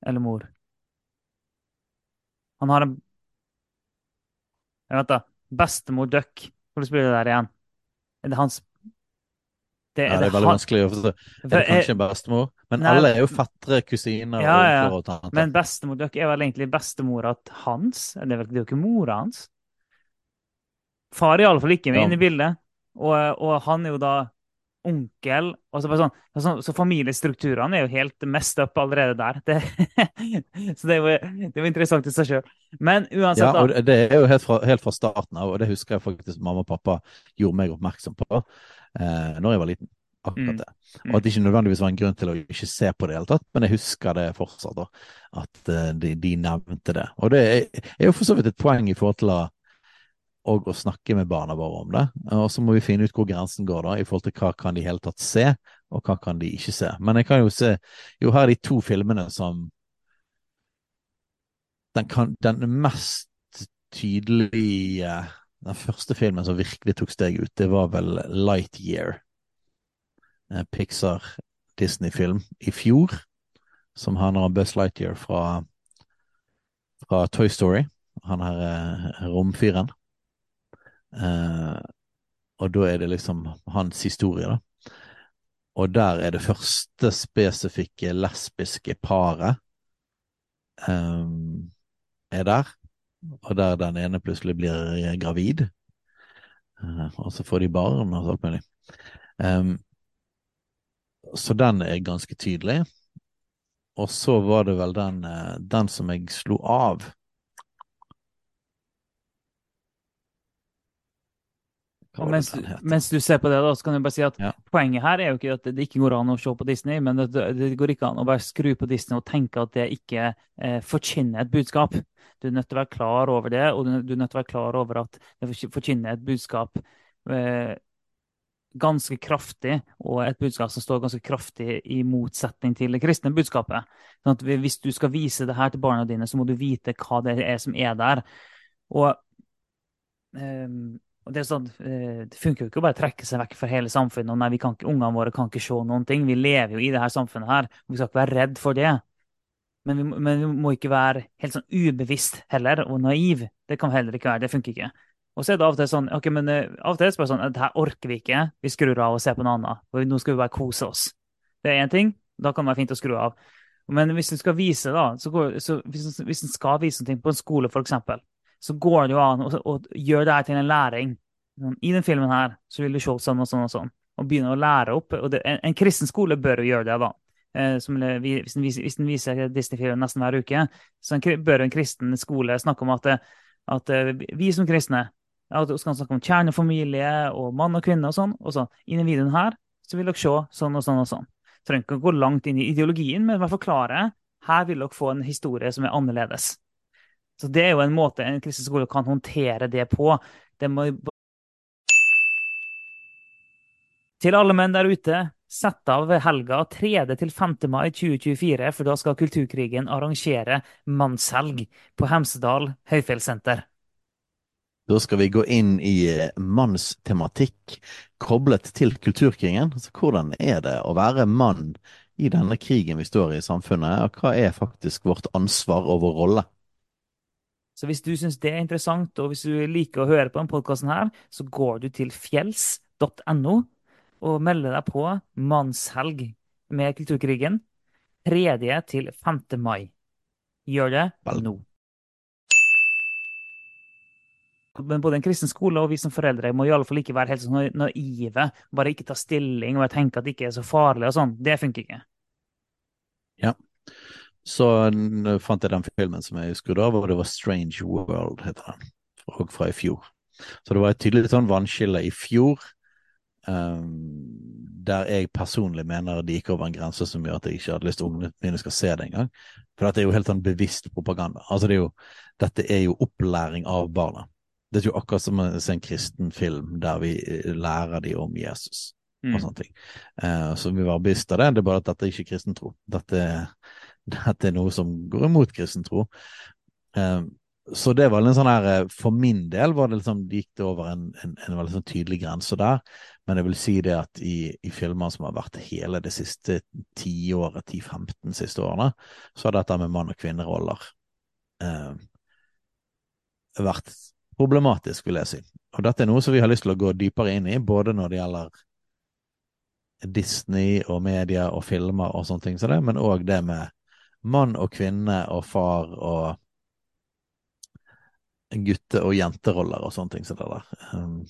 eller mor. Han har en Jeg vet da. Bestemor Duck Hvordan blir det der igjen? Er det hans det, ja, det er veldig han... vanskelig å forstå. Er det kanskje en bestemor? Men Nei, alle er jo fattere kusiner ja, ja. og. Men bestemor dere er vel egentlig bestemora hans? Det er vel ikke mora hans? Far er iallfall ikke med Ja. inne i bildet. Og, og han er jo da onkel. Og så, sånn, så, så familiestrukturene er jo helt mest up allerede der. Det, så det er, jo, det er jo interessant i seg sjøl. Men uansett, Ja, og det er jo helt fra, helt fra starten av, og det husker jeg faktisk mamma og pappa gjorde meg oppmerksom på eh, når jeg var liten. Akkurat Mm. det. Og at det ikke nødvendigvis var en grunn til å ikke se på det i hele tatt, men jeg husker det fortsatt, da. At eh, de, de nevnte det. Og det er, er jo for så vidt et poeng i forhold til å og å snakke med barna våre om det. Og så må vi finne ut hvor grensen går, da, i forhold til hva kan de i hele tatt se, og hva kan de ikke se. Men jeg kan jo se Jo, her er de to filmene som Den, kan, den mest tydelige Den første filmen som virkelig tok steg ut, det var vel Lightyear. En Pixar Disney-film i fjor, som handler om Buzz Lightyear fra, fra Toy Story. Han her eh, romfyren. Eh, og da er det liksom hans historie, da. Og der er det første spesifikke lesbiske paret eh, er der. Og der den ene plutselig blir gravid. Uh, og så får de barn og alt mulig. Um, så den er ganske tydelig. Og så var det vel den, uh, den som jeg slo av. Mens, mens du ser på det, da, så kan jeg bare si at Ja. poenget her er jo ikke at det ikke går an å se på Disney, men det, det går ikke an å bare skru på Disney og tenke at det ikke eh, forkynner et budskap. Du er nødt til å være klar over det, og du, du er nødt til å være klar over at det forkynner et budskap eh, ganske kraftig, og et budskap som står ganske kraftig i motsetning til det kristne budskapet. Sånn at hvis du skal vise det her til barna dine, så må du vite hva det er som er der. Og ehm, det, sånn, eh, det funker jo ikke å bare trekke seg vekk fra hele samfunnet. og nei, vi kan ikke, Ungene våre kan ikke se noen ting. Vi lever jo i det her samfunnet her. Vi skal ikke være redd for det. Men vi, men vi må ikke være helt sånn ubevisst heller, og naiv. Det kan vi heller ikke være. Det funker ikke. Og så er det av og til sånn ok, men eh, av og til er det bare sånn, det her orker vi ikke. Vi skrur av og ser på noe annet. For nå skal vi bare kose oss. Det er én ting. Da kan det være fint å skru av. Men hvis du skal vise, da, så går, så hvis, hvis en skal vise noe på en skole, f.eks., så går det jo an å, gjøre det her til en læring. Sånn, I den filmen her så vil du se sånn og sånn og sånn, og begynne å lære opp. og det, en, en kristen skole bør jo gjøre det, da. Eh, som, hvis, den viser, viser Disney-filmen nesten hver uke, så en, bør en kristen skole snakke om at, at eh, vi som kristne at vi skal snakke om kjernefamilie og mann og kvinne og sånn. Og så i denne videoen her så vil dere se sånn og sånn og sånn. Trenger ikke å gå langt inn i ideologien, men forklare. Her vil dere få en historie som er annerledes. Så det er jo en måte en kristen skole kan håndtere det på. Det må Til alle menn der ute, sett av helga 3. til 5. mai 2024, for da skal Kulturkrigen arrangere mannshelg på Hemsedal høyfjellssenter. Da skal vi gå inn i eh, mannstematikk koblet til kulturkrigen. Altså, hvordan er det å være mann i denne krigen vi står i i samfunnet, og hva er faktisk vårt ansvar og vår rolle? Så hvis du syns det er interessant, og hvis du liker å høre på denne podkasten her, så går du til fjells.no og melder deg på mannshelg med Kulturkrigen 3. til 5. mai. Gjør det Vel. nå. Men både en kristen skole og vi som foreldre må i alle fall ikke være helt sånn naive. Bare ikke ta stilling og tenke at det ikke er så farlig og sånn. Det funker ikke. Ja. Så fant jeg den filmen som jeg skrudde av, og det var Strange World, heter den. Og fra i fjor. Så det var et tydelig sånn vannskille i fjor, Um, der jeg personlig mener det gikk over en grense som gjør at jeg ikke hadde lyst til ungene mine skal se det engang. For dette er jo helt sånn bevisst propaganda. Altså det er jo, dette er jo opplæring av barna. Det er jo akkurat som å se en kristen film der vi eh, lærer de om Jesus Mm. og sånne ting. Eh, så vi var bevisst av det, det er bare at dette er ikke kristen tro. Dette, dette er noe som går imot kristen tro. Eh, så det var en sånn her, for min del var det liksom, det gikk det over en, en, en veldig sånn tydelig grense der. Men jeg vil si det at i, i filmer som har vært hele det siste tiåret, 10-15 siste årene, så har dette med mann- og kvinneroller eh, vært problematisk, vil jeg si. Og dette er noe som vi har lyst til å gå dypere inn i, både når det gjelder Disney og media og filmer og sånne ting som det, men òg det med mann og kvinne og far og gutte- og jenteroller og sånne ting som det der. Um,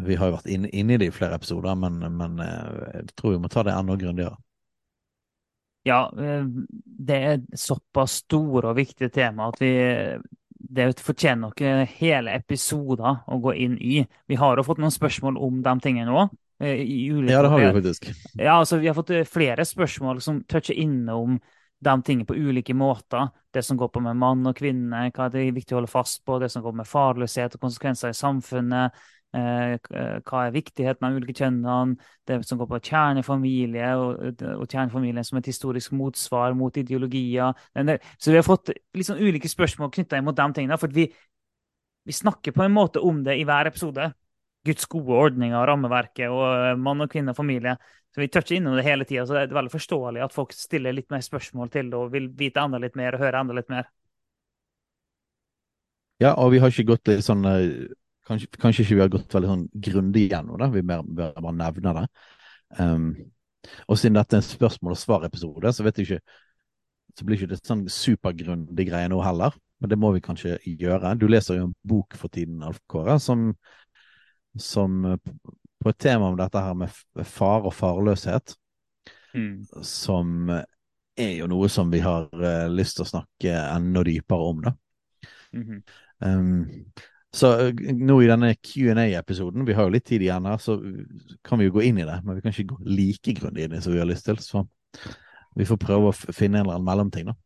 vi har jo vært inne, inne i det i flere episoder, men, men eh, jeg tror vi må ta det enda grundigere. Ja, eh, det er såpass store og viktige tema at vi det fortjener ikke hele episoder å gå inn i. Vi har jo fått noen spørsmål om de tingene òg. Eh, ja, det har vi faktisk. Ja, altså Vi har fått flere spørsmål som toucher innom de tingene på ulike måter. Det som går på med mann og kvinne, hva det er viktig å holde fast på. Det som går med farløshet og konsekvenser i samfunnet. Eh, eh, hva er viktigheten av ulike kjønnene, det som går på kjernefamilie og, og kjernefamilien som et historisk motsvar mot ideologier. Så vi har fått liksom ulike spørsmål knytta mot de tingene. For vi, vi, snakker på en måte om det i hver episode. Guds gode ordninger, rammeverket og eh, mann og kvinne og familie. Så Vi toucher innom det hele tida, så det er veldig forståelig at folk stiller litt mer spørsmål til det og vil vite enda litt mer og høre enda litt mer. Ja, og vi har ikke gått litt sånn Kanskje, kanskje, ikke vi har gått veldig sånn grundig gjennom det, vi bør, bare, bare nevne det. Um, og siden dette er en spørsmål og svar-episode, så vet jeg ikke så blir ikke det sånn supergrundig greie nå heller. Men det må vi kanskje gjøre. Du leser jo en bok for tiden, Alf Kåre, som, som på et tema om dette her med far og farløshet, mm. som er jo noe som vi har uh, lyst til å snakke enda dypere om, da. Mm -hmm. um, så eh, nå i denne Q&A-episoden, vi har jo litt tid igjen her, så kan vi jo gå inn i det. Men vi kan ikke gå like grundig inn i det som vi har lyst til. Så vi får prøve å finne en eller annen mellomting, da.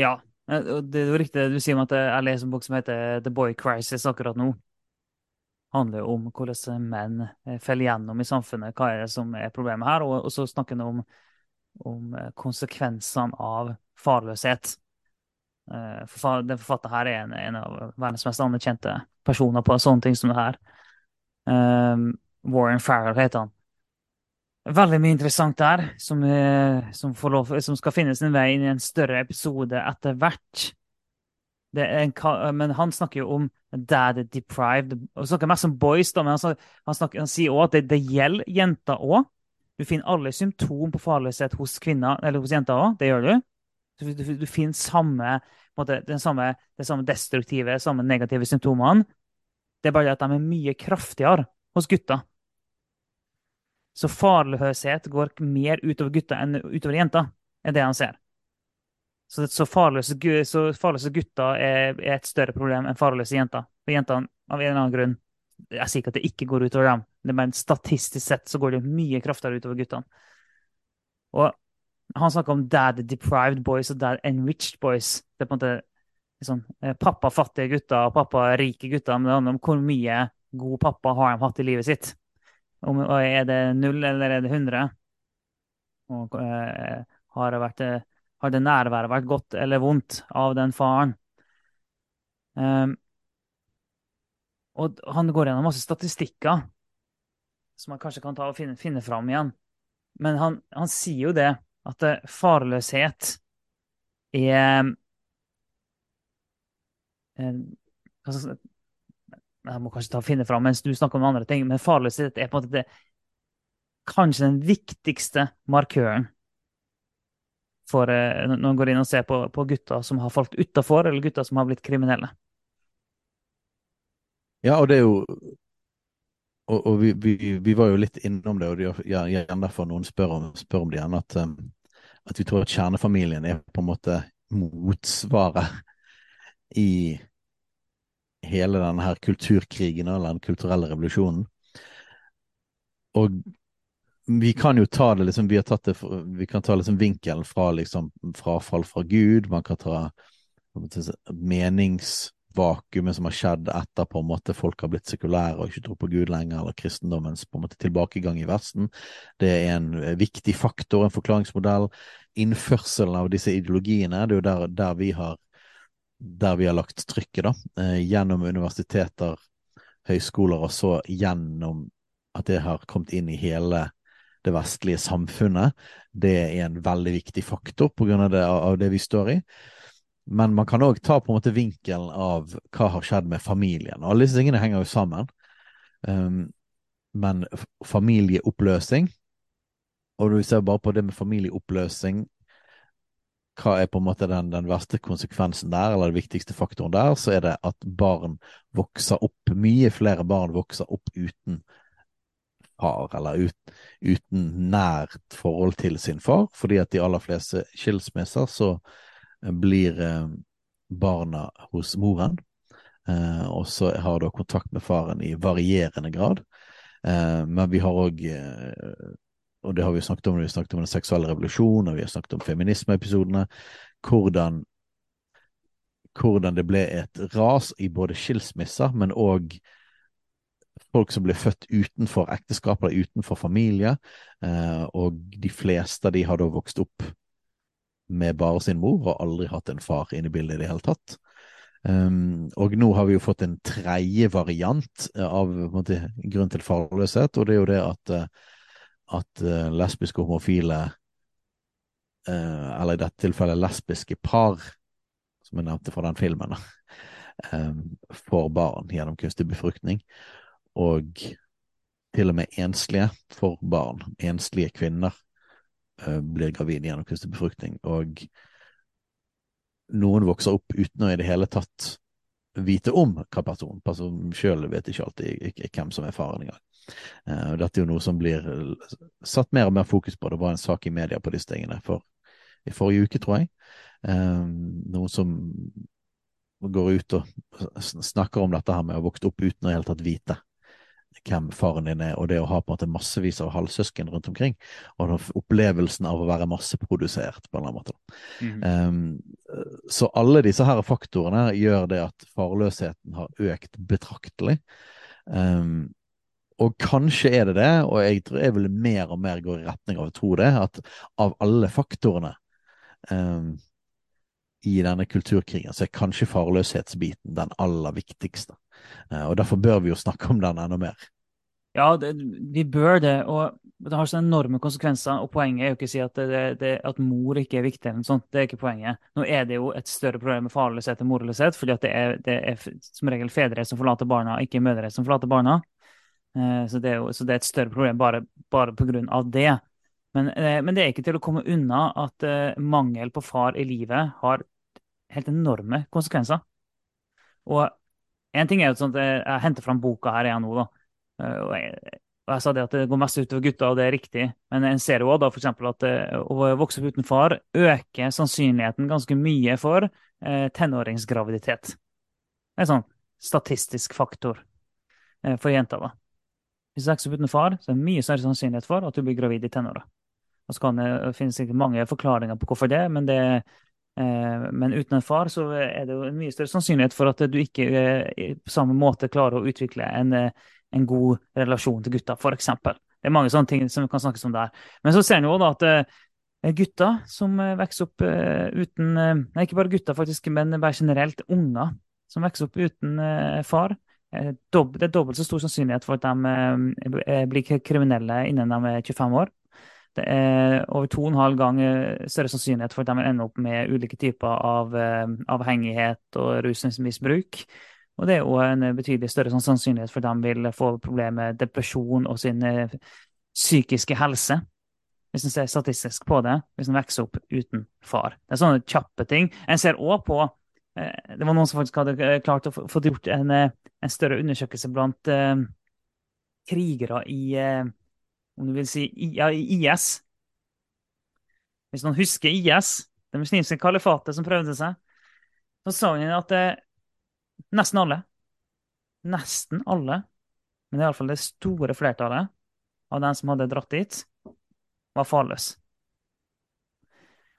Ja, eh, det er jo riktig du sier om at jeg leser en bok som heter The Boy Crisis akkurat nå. Det handler om hvordan menn eh, faller gjennom i samfunnet, hva er det som er problemet her, og, så snakker han om, om konsekvensene av farløshet. Uh, den forfatteren her er en, en, av verdens mest anerkjente personer på sånne ting som det her. Um, Warren Farrell heter han. Veldig mye interessant der, som, uh, som, lov, som, skal finne sin vei inn i en større episode etter hvert. En, men han snakker jo om dad deprived. Han snakker mest om boys, da, men han, han, snakker, han sier òg at det, det gjelder jenter òg. Du finner alle symptom på farløshet hos kvinner, eller hos jenter òg. Det gjør du. Du, du, du finner samme måte, samme, det samme destruktive, samme negative symptomene. Det er bare at de er mye kraftigere hos gutta. Så farløshet går mer utover gutta enn utover jenter, er det han ser. Så, så, farløse, så farløse, gutter er, er, et større problem enn farløse jenter. For jentene, av en eller annen grunn Jeg sier ikke at det ikke går utover dem, er statistisk sett så går det mye kraftigere utover guttene. Og han snakker om dad deprived boys og dad enriched boys. Det er på en måte liksom, pappa fattige gutter og pappa rike gutter. Men det handler om hvor mye god pappa har de hatt i livet sitt. Om, er det null eller er det 100? Og, uh, har, det vært, uh, har det nærværet vært godt eller vondt av den faren? Um, og han går gjennom masse statistikker som han kanskje kan ta og finne, finne fram igjen. Men han, han sier jo det at eh, farløshet er eh, Jeg må kanskje ta og finne fram mens du snakker om andre ting, men farløshet er på en måte det, kanskje den viktigste markøren for eh, når man går inn og ser på, på gutter som har falt utafor, eller gutter som har blitt kriminelle. Ja, og det er jo og, og vi, vi, vi, var jo litt innom det, og det er gjerne derfor noen spør om, spør om det igjen, at, um, at, vi tror at kjernefamilien er på en måte motsvaret i hele denne her kulturkrigen eller den kulturelle revolusjonen. Og vi kan jo ta det liksom, vi har tatt det, vi kan ta liksom vinkelen fra liksom frafall fra Gud, man kan ta menings vakuumet som har skjedd etter på en måte folk har blitt sekulære og ikke tror på Gud lenger, eller kristendommens på en måte tilbakegang i Vesten. Det er en viktig faktor, en forklaringsmodell. Innførselen av disse ideologiene, det er jo der, der, vi, har, der vi har lagt trykket, da. Eh, gjennom universiteter, høyskoler, og så gjennom at det har kommet inn i hele det vestlige samfunnet. Det er en veldig viktig faktor på grunn av det, av det vi står i. men man kan òg ta på en måte vinkelen av hva har skjedd med familien. Alle disse tingene henger jo sammen. Um, men familieoppløsning Og du ser bare på det med familieoppløsning hva er på en måte den, den, verste konsekvensen der, eller den viktigste faktoren der, så er det at barn vokser opp, mye flere barn vokser opp uten far, eller ut, uten nært forhold til sin far, fordi at de aller fleste skilsmisser så blir eh, barna hos moren, eh, og så har da kontakt med faren i varierende grad. Eh, men vi har òg og det har vi snakket om når vi snakket om den seksuelle revolusjonen, og vi har snakket om feminismeepisodene, hvordan, hvordan det ble et ras i både skilsmisser, men òg folk som ble født utenfor ekteskap eller utenfor familie, og de fleste av de har da vokst opp med bare sin mor og aldri hatt en far inne i bildet i det hele tatt. Um, og nå har vi jo fått en tredje variant av måte, grunn til farløshet, og det er jo det at uh, at uh, lesbiske og homofile, uh, eller i dette tilfellet lesbiske par, som jeg nevnte fra den filmen, um, får barn gjennom kunstig befruktning. Og til og med enslige får barn. Enslige kvinner blir gravide gjennom kunstig befruktning. Og noen vokser opp uten å i det hele tatt vite om hva personen Personen sjøl vet ikke alltid hvem som er faren engang. Uh, dette er jo noe som blir eh, satt mer og mer fokus på. Det var en sak i media på disse tingene for, i forrige uke, tror jeg. Uh, noen som går ut og snakker om dette her med å ha vokst opp uten å i det hele tatt vite hvem faren din er, og det å ha på en måte massevis av halvsøsken rundt omkring, og opplevelsen av å være masseprodusert, på en eller annen måte. Mm. Um, så alle disse her faktorene gjør det at farløsheten har økt betraktelig. Um, og kanskje er det det, og jeg tror jeg vil mer og mer gå i retning av å tro det, at av alle faktorene um, i denne kulturkrigen, så er kanskje farløshetsbiten den aller viktigste. Uh, og derfor bør vi jo snakke om den enda mer. Ja, det, vi bør det, og det har så enorme konsekvenser. Og poenget er jo ikke å si at, det, det, at mor ikke er viktig, eller noe sånt. Det er ikke poenget. Nå er det jo et større problem med farløshet enn morløshet, fordi det er, det er som regel fedre som forlater barna, ikke mødre som forlater barna. Eh, så det, er jo, så det er et større problem bare, bare pga. det. Men, eh, men, det er ikke til å komme unna at eh, mangel på far i livet har helt enorme konsekvenser. Og en ting er jo sånn at jeg, jeg henter fram boka her igjen nå, da. Og jeg, og jeg sa det at det går mest utover gutta, og det er riktig. Men en ser jo da f.eks. at å vokse opp uten far øker sannsynligheten ganske mye for eh, tenåringsgraviditet. Det er en sånn statistisk faktor eh, for jenter. da. Hvis du vokser opp uten far, så er det mye større sannsynlighet for at du blir gravid i tenåra. Og så kan det finnes sikkert mange forklaringer på hvorfor det, men, det, eh, men uten en far så er det jo en mye større sannsynlighet for at du ikke eh, på samme måte klarer å utvikle en, eh, en god relasjon til gutta, f.eks. Det er mange sånne ting som kan snakkes om der. Men så ser en jo da at eh, gutta som eh, vokser opp eh, uten Nei, ikke bare gutta, faktisk, men bare generelt unger som vokser opp uten far Eh, det er dobbelt så stor sannsynlighet for at de eh, eh, blir kriminelle innen de er 25 år. Det er over to og en halv gang større sannsynlighet for at de vil ende opp med ulike typer av avhengighet og rusmisbruk. Og det er òg en betydelig større sannsynlighet for at de vil få problemer med depresjon og sin psykiske helse. Hvis en ser statistisk på det, hvis en vokser opp uten far. Det er sånne kjappe ting. En ser òg på Det var noen som faktisk hadde klart å få gjort en en større undersøkelse blant eh, krigere i eh, om du vil si IS. Hvis noen husker IS, det muslimske kalifatet som prøvde seg, så sa hun at det, nesten alle, nesten alle, men iallfall det store flertallet av dem som hadde dratt dit, var farløse.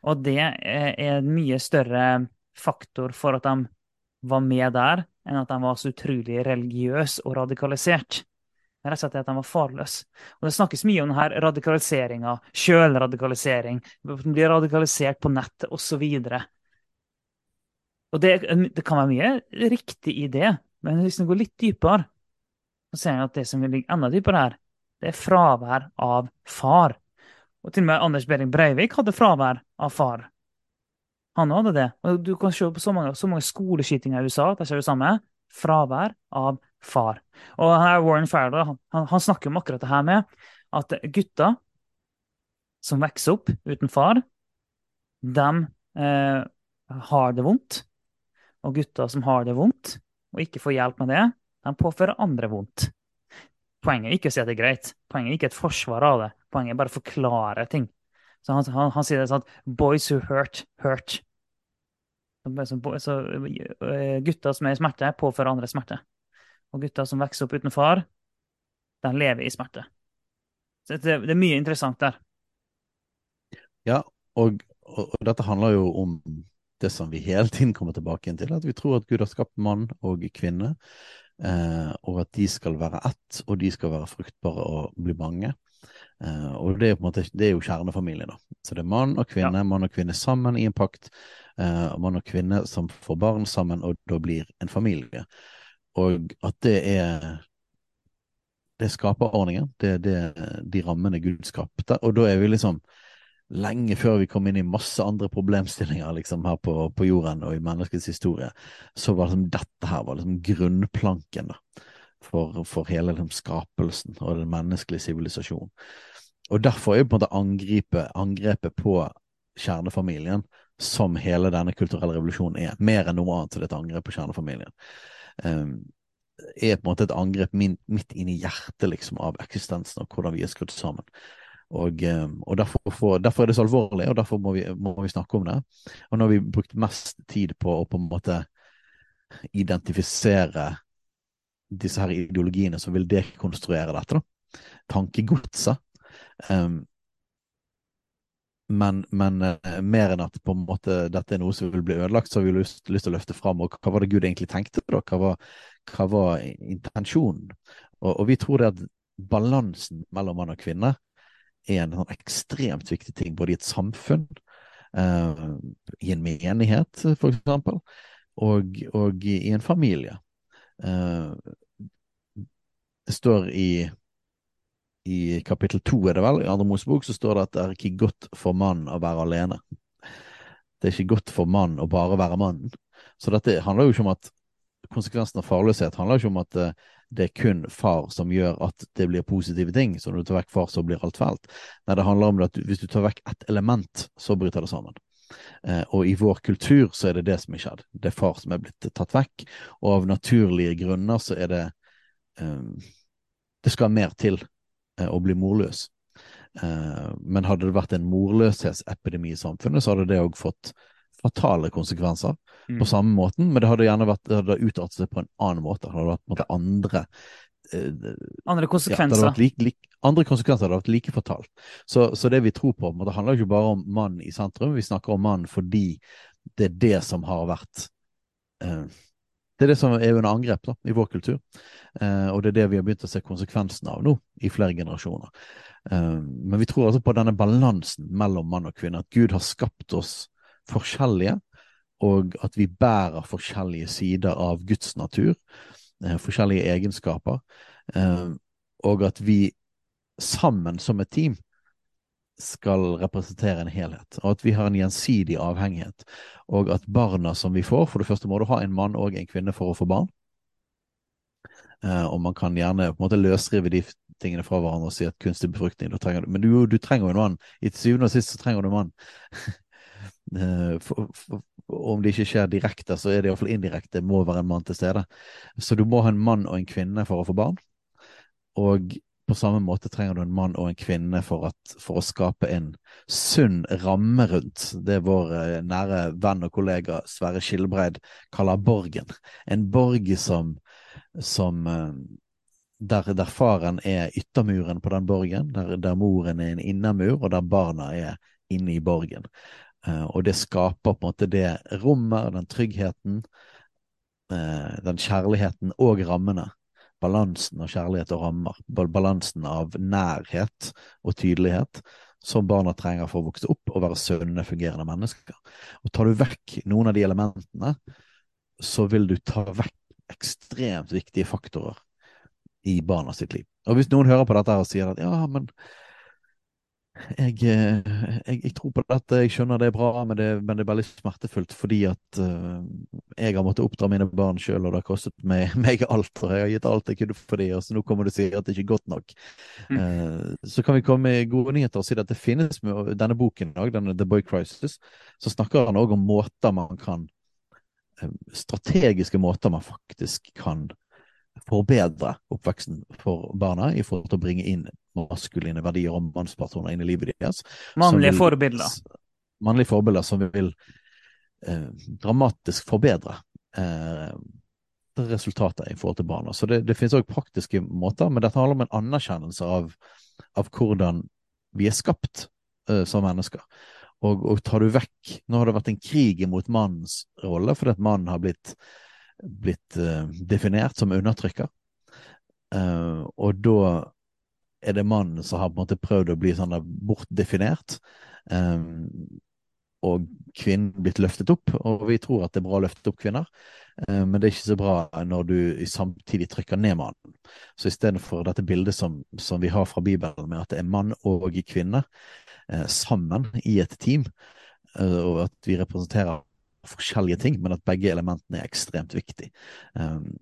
Og det er en mye større faktor for at de var med der, enn at de var så utrolig religiøse og radikalisert. Rett og slett at de var farløse. Og det snakkes mye om denne radikaliseringa, sjølradikalisering, blir radikalisert på nettet osv. Og, og det, det, kan være mye riktig i det, men hvis en går litt dypere, så ser en at det som ligger enda dypere her, det er fravær av far. Og til og med Anders Behring Breivik hadde fravær av far. Han hadde det. Og du kan se på så mange, så mange skoleskytinger i USA. Der ser du samme. Fravær av far. Og her Warren Farrell han, han, snakker om akkurat det her med at gutter som vokser opp uten far, de eh, har det vondt. Og gutter som har det vondt, og ikke får hjelp med det, de påfører andre vondt. Poenget er ikke å si at det er greit. Poenget er ikke et forsvar av det. Poenget er bare å forklare ting. Så han, han, han sier det sånn at boys who hurt, hurt. Så, så, så, gutter som er i smerte, påfører andre smerte. Og gutter som vokser opp uten far, de lever i smerte. Så det, det er mye interessant der. Ja, og, og, og, dette handler jo om det som vi hele tiden kommer tilbake til, at vi tror at Gud har skapt mann og kvinne, eh, og at de skal være ett, og de skal være fruktbare og bli mange. Eh, og det er, måte, det er jo kjernefamilie, da. Så det er mann og kvinne, ja. mann og kvinne sammen i en pakt. eh, mann og kvinne som får barn sammen, og da blir en familie. Og at det er Det skaper ordningen. Det er de rammene Gud skapte. Og da er vi liksom lenge før vi kom inn i masse andre problemstillinger liksom her på, på jorden og i menneskets historie, så var liksom dette her var liksom grunnplanken da, for, for hele liksom, skapelsen og den menneskelige sivilisasjonen. Og derfor er jo på en måte angrepet, angrepet på kjernefamilien som hele denne kulturelle revolusjonen er, mer enn noe annet så det er et angrep på kjernefamilien, er på en måte et angrep midt inn i hjertet liksom, av eksistensen og hvordan vi er skrudd sammen. Og, um, og derfor, for, derfor, er det så alvorlig, og derfor må vi, må vi, snakke om det. Og nå har vi brukt mest tid på å på en måte identifisere disse her ideologiene som vil dekonstruere dette. da. Tankegodset Um, men, men uh, mer enn at på en måte dette er noe som vil bli ødelagt, så har vi lyst, lyst til å løfte fram og hva var det Gud egentlig tenkte da? Hva var, hva var intensjonen? Og, og, vi tror det at balansen mellom mann og kvinne er en sånn ekstremt viktig ting, både i et samfunn, uh, i en menighet eksempel, og, og i en familie. Uh, det står i i kapittel to, er det vel, i Andre Mosebok, så står det at det er ikke godt for mann å være alene. Det er ikke godt for mann å bare være mannen. Så dette handler jo ikke om at konsekvensen av farløshet handler ikke om at eh, det er kun far som gjør at det blir positive ting. Så når du tar vekk far, så blir alt fælt. Nei, det handler om at hvis du tar vekk ett element, så bryter det sammen. Eh, og i vår kultur så er det det som er skjedd. Det er far som er blitt tatt vekk, og av naturlige grunner så er det um, Det skal mer til å eh, bli morløs. Eh, men hadde det vært en morløshetsepidemi i samfunnet, så hadde det òg fått fatale konsekvenser mm. på samme måten, men det hadde gjerne vært, det hadde utartet seg på en annen måte. Det hadde vært måte, andre eh, Andre konsekvenser. Ja, like, like, andre konsekvenser hadde vært like fatalt. Så, så, det vi tror på, det handler ikke bare om mann i sentrum, vi snakker om mann fordi det er det som har vært eh, det er det som er under angrep da, i vår kultur, eh, og det er det vi har begynt å se konsekvensen av nå i flere generasjoner. Eh, men vi tror altså på denne balansen mellom mann og kvinne, at Gud har skapt oss forskjellige, og at vi bærer forskjellige sider av Guds natur, eh, forskjellige egenskaper, eh, og at vi sammen som et team skal representere en helhet, og at vi har en gjensidig avhengighet. Og at barna som vi får For det første må du ha en mann og en kvinne for å få barn. Eh, og man kan gjerne på en måte løsrive de tingene fra hverandre og si at kunstig befruktning trenger du. Men du, du trenger jo en mann. I syvende og sist så trenger du en mann. eh, for, for, om det ikke skjer direkte, så er det iallfall indirekte. Det må være en mann til stede. Så du må ha en mann og en kvinne for å få barn. Og på samme måte trenger du en mann og en kvinne for, at, for å skape en sunn ramme rundt det vår eh, nære venn og kollega Sverre Skilbreid kaller borgen. En borg som, som eh, der, der, faren er yttermuren på den borgen, der, der, moren er en innermur, og der barna er inne i borgen. Uh, og det skaper på en måte det rommet, den tryggheten, den kjærligheten og rammene balansen av kjærlighet og rammer, balansen av nærhet og tydelighet, som barna trenger for å vokse opp og være sunne, fungerende mennesker. Og tar du vekk noen av de elementene, så vil du ta vekk ekstremt viktige faktorer i barna sitt liv. Og hvis noen hører på dette og sier at ja, men Jeg, eh, jeg, jeg, tror på dette, jeg skjønner det er bra, men det, men det er veldig smertefullt fordi at uh, jeg har måttet oppdra mine barn sjøl, og det har kostet meg, meg, alt. Og jeg har gitt alt jeg kunne for dem, og så nå kommer du og sier at det ikke er godt nok. Mm. Uh, så kan vi komme med gode nyheter og si at det finnes med denne boken, denne The Boy Crisis, så snakker han òg om måter man kan Strategiske måter man faktisk kan forbedre oppveksten for barna i forhold til å bringe inn maskuline verdier og mannspersoner inn i livet deres. Mannlige forbilder. Mannlige forbilder som vil eh, dramatisk forbedre eh, resultatet i forhold til barna. Så det, det finnes òg praktiske måter, men dette handler om en anerkjennelse av, av hvordan vi er skapt eh, som mennesker. Og, og, tar du vekk Nå har det vært en krig mot mannens rolle, fordi at mannen har blitt, blitt uh, definert som undertrykker. Uh, og da er det mannen som har på en måte prøvd å bli sånn bortdefinert. Um, og kvinnen blitt løftet opp, og vi tror at det er bra å løfte opp kvinner. Men det er ikke så bra når du samtidig trykker ned mannen. Så istedenfor dette bildet som, som, vi har fra Bibelen, med at det er mann og kvinne sammen i et team, og at vi representerer forskjellige ting, men at begge elementene er ekstremt viktige. Um,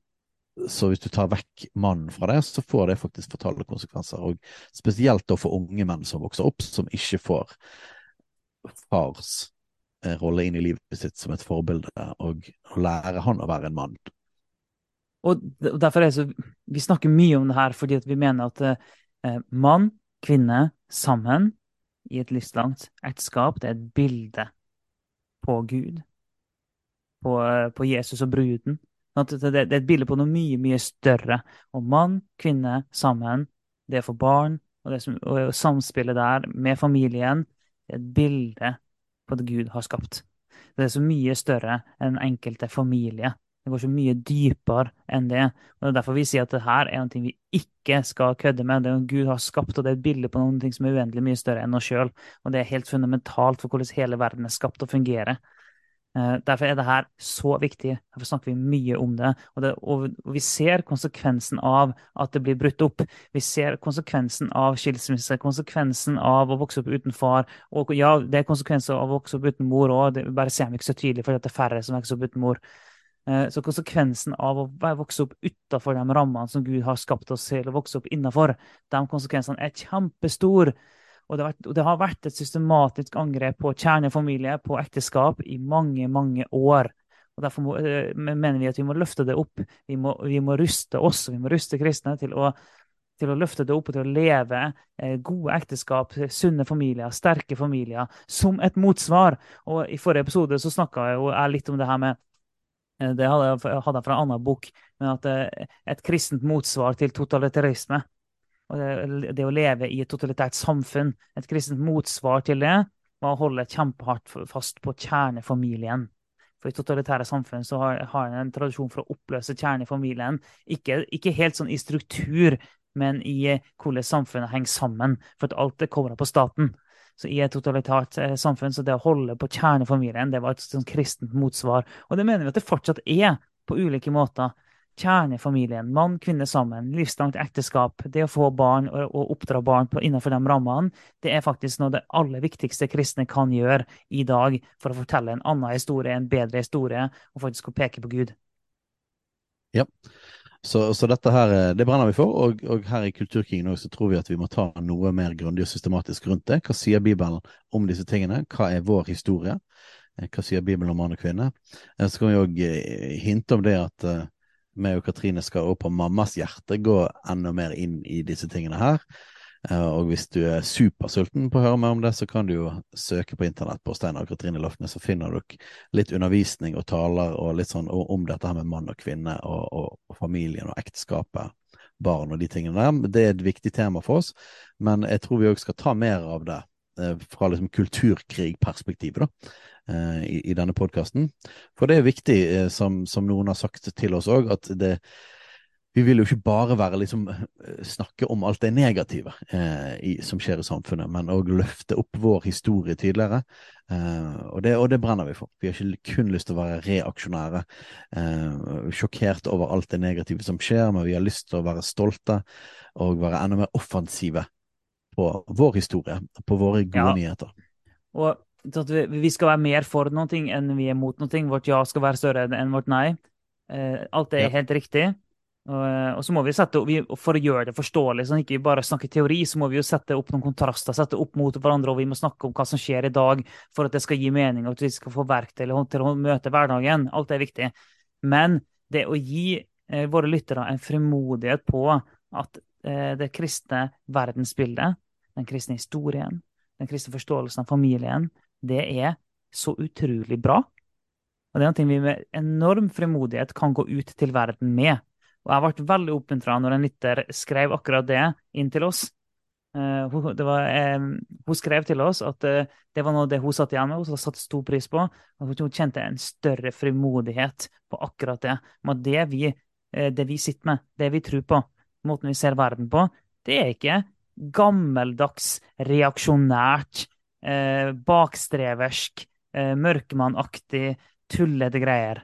så hvis du tar vekk mannen fra det, så får det faktisk fatale konsekvenser. Og spesielt da for unge menn som vokser opp, som ikke får fars eh, rolle inn i livet sitt som et forbilde, og, og lære han å være en mann. Og derfor er det så, Vi snakker mye om det her fordi vi mener at eh, mann, kvinne, sammen i et livslangt ekteskap, det er et bilde på Gud. På, på Jesus og bruden. Det, er et bilde på noe mye, mye større. Og mann, kvinne sammen. Det for barn, og, det som, og samspillet der med familien. Det er et bilde på det Gud har skapt. Det er så mye større enn den enkelte familie. Det går så mye dypere enn det. Og Det er derfor vi sier at det her er noe vi ikke skal kødde med. Det er noe Gud har skapt, og det er et bilde på noe som er uendelig mye større enn oss sjøl. Og det er helt fundamentalt for hvordan hele verden er skapt og fungerer. Eh, derfor er det her så viktig. Derfor snakker vi mye om det. Og, det. og, vi ser konsekvensen av at det blir brutt opp. Vi ser konsekvensen av skilsmisse, konsekvensen av å vokse opp uten far. Og ja, det er konsekvenser av å vokse opp uten mor òg, bare ser vi ikke så tydelig fordi det er færre som vokser opp uten mor. Eh, så konsekvensen av å vokse opp utafor de rammene som Gud har skapt oss til å vokse opp innafor, de konsekvensene er kjempestore. Og det, vært, og det, har vært et systematisk angrep på kjernefamilie, på ekteskap, i mange, mange år. Og Derfor må, øh, mener vi at vi må løfte det opp. Vi må, vi må ruste oss, vi må ruste kristne til å, til å, løfte det opp og til å leve eh, gode ekteskap, sunne familier, sterke familier, som et motsvar. Og I forrige episode så snakka jeg, jeg litt om det her med eh, det hadde jeg, fra en annen bok, men at eh, et kristent motsvar til totalitarisme og det, å leve i et totalitært samfunn, et kristent motsvar til det, var å holde kjempehardt fast på kjernefamilien. For i totalitære samfunn så har, har en tradisjon for å oppløse kjernefamilien. Ikke, ikke helt sånn i struktur, men i eh, hvordan samfunnet henger sammen. For at alt det kommer på staten. Så i et totalitært eh, samfunn så det å holde på kjernefamilien, det var et sånn kristent motsvar. Og det mener vi at det fortsatt er, på ulike måter kjernefamilien, mann, kvinne sammen, livslangt ekteskap, det å få barn og, oppdra barn innenfor de rammene, det er faktisk noe av det aller viktigste kristne kan gjøre i dag for å fortelle en annen historie, en bedre historie, og faktisk å peke på Gud. Ja, så, så dette her, eh, det brenner vi for, og, og her i Kulturkingen også, så tror vi at vi må ta noe mer grundig og systematisk rundt det. Hva sier Bibelen om disse tingene? Hva er vår historie? Eh, hva sier Bibelen om mann og kvinne? Eh, så kan vi òg hinte om det at meg og Katrine skal også på mammas hjerte gå enda mer inn i disse tingene her. Eh, og hvis du er supersulten på å høre mer om det, så kan du jo søke på internett på Steinar og Katrine Lofnes, så finner dere litt undervisning og taler og litt sånn om dette her med mann og kvinne og, og, og familien og ekteskapet, barn og de tingene der. Det er et viktig tema for oss, men jeg tror vi òg skal ta mer av det fra liksom kulturkrigperspektivet, da. Eh, i, i, denne podkasten. For det er viktig, eh, som, som, noen har sagt til oss òg, at det vi vil jo ikke bare være liksom, eh, snakke om alt det negative eh, i, som skjer i samfunnet, men òg løfte opp vår historie tydeligere. Eh, og, det, og, det, brenner vi for. Vi har ikke kun lyst til å være reaksjonære, eh, sjokkert over alt det negative som skjer, men vi har lyst til å være stolte og være enda mer offensive på vår historie, på våre gode Ja. nyheter. Og at vi, vi skal være mer for noe enn vi er mot noe. Vårt ja skal være større enn vårt nei. Eh, alt det er Ja. helt riktig. Og, eh, og så må vi sette, vi, For å gjøre det forståelig, sånn ikke bare snakke teori, så må vi jo sette opp noen kontraster, sette opp mot hverandre, og vi må snakke om hva som skjer i dag, for at det skal gi mening, og at vi skal få verktøy til til å møte hverdagen. Alt er viktig. Men det å gi eh, våre lyttere en frimodighet på at eh, det kristne verdensbildet, den kristne historien, den kristne forståelsen av familien, det er så utrolig bra. Og det er noe vi med enorm frimodighet kan gå ut til verden med. Og jeg ble veldig oppmuntra når en lytter skrev akkurat det inn til oss. Uh, hun, det var, um, hun skrev til oss at uh, det var noe det hun satt igjen med, hun satte stor pris på. At hun kjente en større frimodighet på akkurat det. At det vi, uh, det vi sitter med, det vi tror på, måten vi ser verden på, det er ikke gammeldags, reaksjonært, eh, bakstreversk, eh, mørkemannaktig, tullete greier.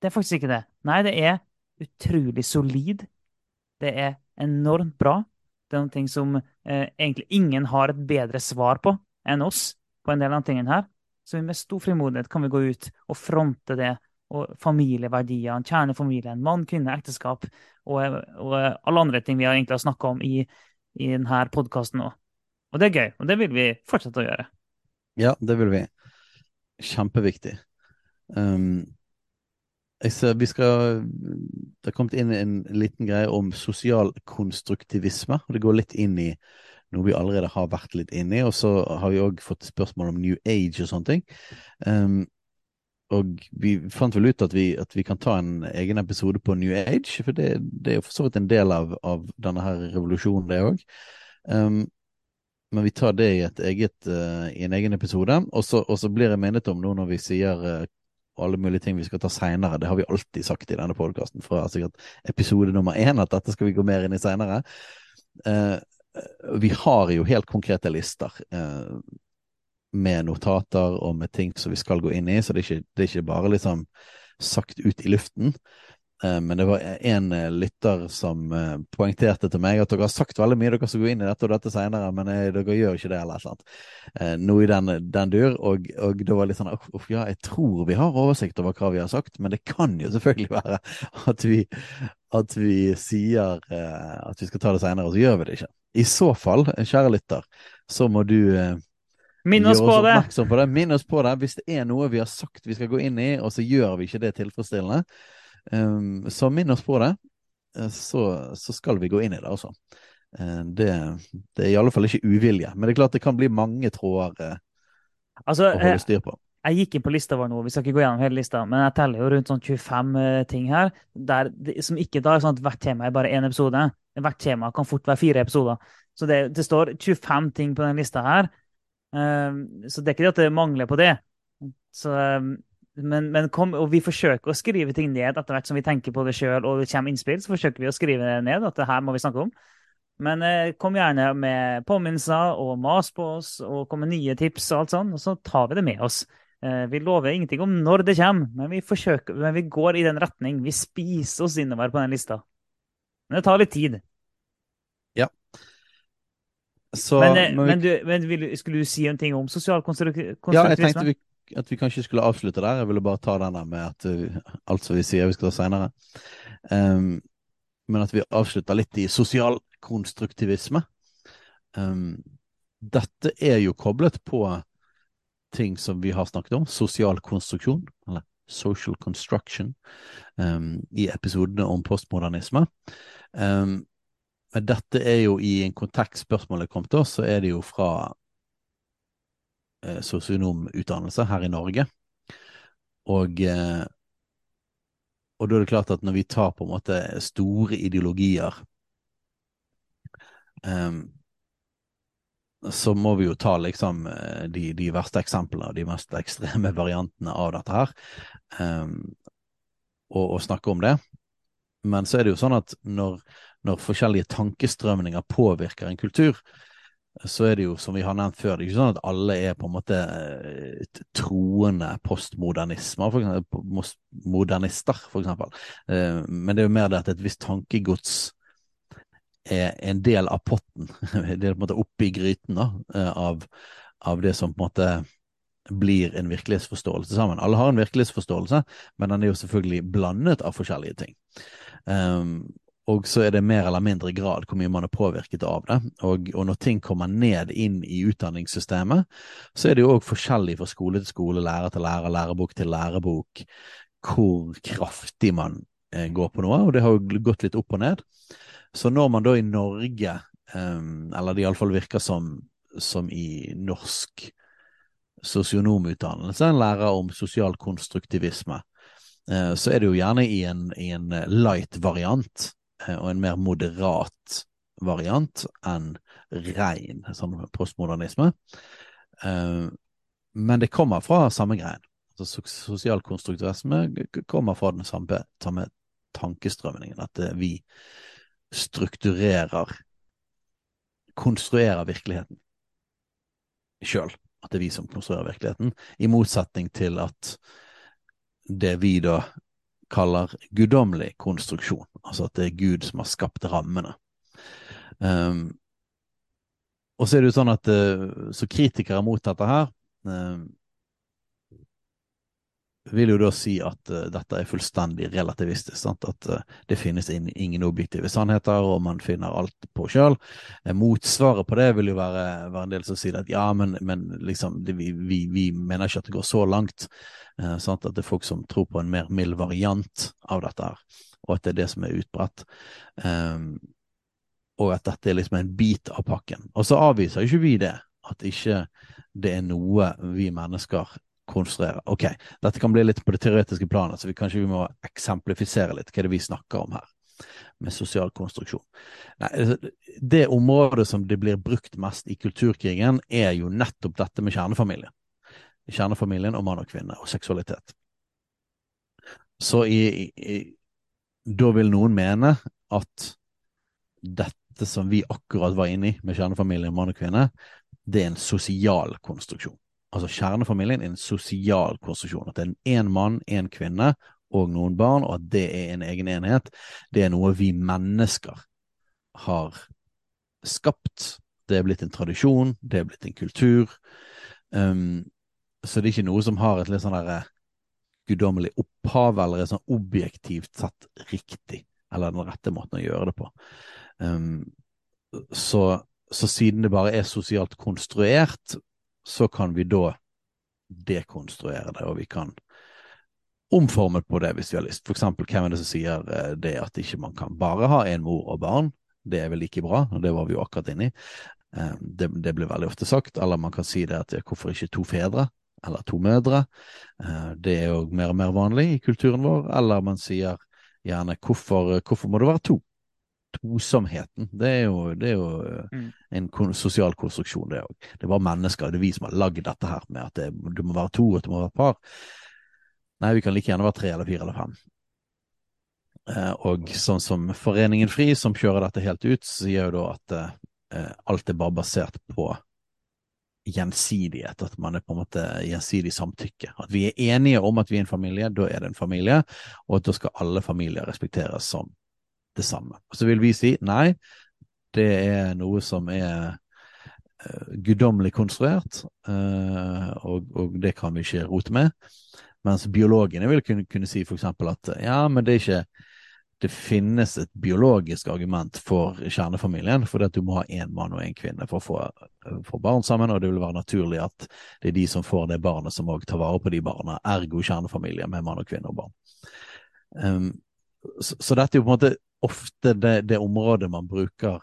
Det er faktisk ikke det. Nei, det er utrolig solid. Det er enormt bra. Det er noe som eh, egentlig ingen har et bedre svar på enn oss på en del av tingene her. Så med stor frimodighet kan vi gå ut og fronte det. Og familieverdiene, kjernefamilien, mann, kvinne, ekteskap og, og alle andre ting vi har egentlig har snakka om i, i denne podkasten òg. Og det er gøy, og det vil vi fortsette å gjøre. Ja, det vil vi. Kjempeviktig. Um, jeg ser vi skal Det har kommet inn en liten greie om sosial konstruktivisme. og Det går litt inn i noe vi allerede har vært litt inne i. Og så har vi òg fått spørsmål om New Age og sånne ting. Um, og vi fant vel ut at vi, at vi kan ta en egen episode på New Age, for det, det er jo for så vidt en del av, av denne her revolusjonen, det òg. Um, men vi tar det i, et eget, uh, i en egen episode. Og så, blir jeg minnet om nå når vi sier uh, alle mulige ting vi skal ta seinere. Det har vi alltid sagt i denne podkasten fra sikkert episode nummer én, at dette skal vi gå mer inn i seinere. Uh, vi har jo helt konkrete lister med notater og med ting som vi skal gå inn i, så det er ikke, det er ikke bare liksom sagt ut i luften. Men det var en lytter som poengterte til meg at dere har sagt veldig mye, dere skal gå inn i dette og dette senere, men dere gjør ikke det, eller eller Noe i den, den dur. Og, og da var litt sånn uff, ja, jeg tror vi har oversikt over hva vi har sagt, men det kan jo selvfølgelig være at vi, at vi sier at vi skal ta det senere, og så gjør vi det ikke. I så fall, kjære lytter, så må du Minn oss på det! på det. Minn oss på det. Hvis det er noe vi har sagt vi skal gå inn i, og så gjør vi ikke det tilfredsstillende, um, så minn oss på det. Så, så, skal vi gå inn i det, altså. Uh, det, det, er i alle fall ikke uvilje. Men det er klart det kan bli mange tråder uh, altså, å holde styr på. Jeg gikk inn på lista vår nå, vi skal ikke gå gjennom hele lista, men jeg teller jo rundt sånn 25 uh, ting her, der, som ikke da er sånn at hvert tema er bare én episode. Hvert tema kan fort være fire episoder. Så det, det står 25 ting på den lista her. Så det er ikke det at det mangler på det. Så, men, men kom, og vi forsøker å skrive ting ned etter hvert som vi tenker på det sjøl og det kommer innspill. Så forsøker vi å skrive ned at det her må vi snakke om. Men eh, kom gjerne med påminnelser og mas på oss og kom med nye tips og alt sånt, og så tar vi det med oss. Eh, vi lover ingenting om når det kommer, men vi, forsøker, men vi går i den retning. Vi spiser oss innover på den lista. Men det tar litt tid. Så, men, eh, men, men, du, men vil, skulle du si en ting om sosial konstruktivisme? Ja, jeg tenkte vi, at vi kanskje skulle avslutte der. Jeg ville bare ta den der med at uh, alt som vi sier vi skal ta seinere. Um, men at vi avslutter litt i sosial konstruktivisme. Um, dette er jo koblet på ting som vi har snakket om, sosial konstruksjon, eller social construction, um, i episodene om postmodernisme. Um, men dette er jo i en kontekst spørsmålet kom til oss, så er det jo fra eh, sosionomutdannelse her i Norge. Og, eh, og da er det klart at når vi tar på en måte store ideologier eh, så må vi jo ta liksom de, de verste eksemplene og de mest ekstreme variantene av dette her, um, og, og, snakke om det. Men så er det jo sånn at når, når forskjellige tankestrømninger påvirker en kultur, så er det jo, som vi har nevnt før, det er ikke sånn at alle er på en måte troende postmodernismer, for eksempel, modernister, for eksempel. Men det er jo mer det at et visst tankegods er en del av potten. Det er på en måte oppi gryten da, eh, av, av det som på en måte blir en virkelighetsforståelse sammen. Alle har en virkelighetsforståelse, men den er jo selvfølgelig blandet av forskjellige ting. Um, og så er det mer eller mindre grad hvor mye man er påvirket av det. Og, og når ting kommer ned inn i utdanningssystemet, så er det jo òg forskjellig fra skole til skole, lærer til lærer, lærebok til lærebok, hvor kraftig man eh, går på noe. Og det har jo gått litt opp og ned. Så når man da i Norge, eh, eller det iallfall virker som, som i norsk sosionomutdannelse, lærer om sosial konstruktivisme, uh, så er det jo gjerne i en, i en light variant og en mer moderat variant enn rein sånn postmodernisme. Uh, men det kommer fra samme greien. Altså, sosial konstruktivisme kommer fra den samme, samme tankestrømningen, at vi strukturerer Konstruerer virkeligheten sjøl. At det er vi som konstruerer virkeligheten, i motsetning til at det vi da kaller guddommelig konstruksjon, altså at det er Gud som har skapt rammene. Um, og så er det jo sånn at uh, så kritikere mot dette her um, vil jo da si at uh, dette er fullstendig relativistisk. Sant? At uh, det finnes in ingen objektive sannheter, og man finner alt på sjøl. Uh, motsvaret på det vil jo være, være, en del som sier at ja, men, men liksom, det, vi, vi, vi, mener ikke at det går så langt. Sant? At det er folk som tror på en mer mild variant av dette her, og at det er det som er utbredt. Um, og at dette er liksom en bit av pakken. Og så avviser ikke vi det, at ikke det er noe vi mennesker konstruere. Ok, dette kan bli litt på det teoretiske planet, så vi kanskje vi må eksemplifisere litt hva det er vi snakker om her med sosial konstruksjon. Nei, altså, det området som det blir brukt mest i kulturkrigen, er jo nettopp dette med kjernefamilien. Kjernefamilien og mann og kvinne og seksualitet. Så i, i, da vil noen mene at dette som vi akkurat var inne i med kjernefamilien, mann og kvinne, det er en sosial konstruksjon altså kjernefamilien er en sosial konstruksjon. At det er én mann, én kvinne og noen barn, og at det er en egen enhet. Det er noe vi mennesker har skapt. Det er blitt en tradisjon, det er blitt en kultur. Um, så det er ikke noe som har et litt sånn derre guddommelig opphav, eller er sånn objektivt sett riktig, eller den rette måten å gjøre det på. Um, så, så, siden det bare er sosialt konstruert, så kan vi da dekonstruere det, og vi kan omforme på det hvis vi har lyst. For eksempel, hvem er det som sier eh, det at ikke man kan bare ha en mor og barn? Det er vel like bra, og det var vi jo akkurat inne i. Eh, det, det blir veldig ofte sagt. Eller man kan si det at hvorfor ikke to fedre? Eller to mødre? Eh, det er jo mer og mer vanlig i kulturen vår. Eller man sier gjerne hvorfor, hvorfor må det være to? Tosomheten. Det er jo, det er jo mm. en sosial konstruksjon, det òg. Det er bare mennesker, det er vi som har lagd dette her med at det, du må være to og du må være et par. Nei, vi kan like gjerne være tre eller fire eller fem. Eh, og sånn som Foreningen FRI, som kjører dette helt ut, sier jo da at eh, alt er bare basert på gjensidighet, at man er på en måte gjensidig samtykke. At vi er enige om at vi er en familie, da er det en familie, og at da skal alle familier respekteres som det samme. Så vil vi si nei, det er noe som er uh, guddommelig konstruert, uh, og, og, det kan vi ikke rote med. Mens biologene vil kunne, kunne si f.eks. at ja, men det er ikke det finnes et biologisk argument for kjernefamilien, fordi at du må ha én mann og én kvinne for å få, få, barn sammen, og det vil være naturlig at det er de som får det barnet, som òg tar vare på de barna, ergo kjernefamilie med mann og kvinne og barn. Um, så, så, dette er jo på en måte ofte det, det, området man bruker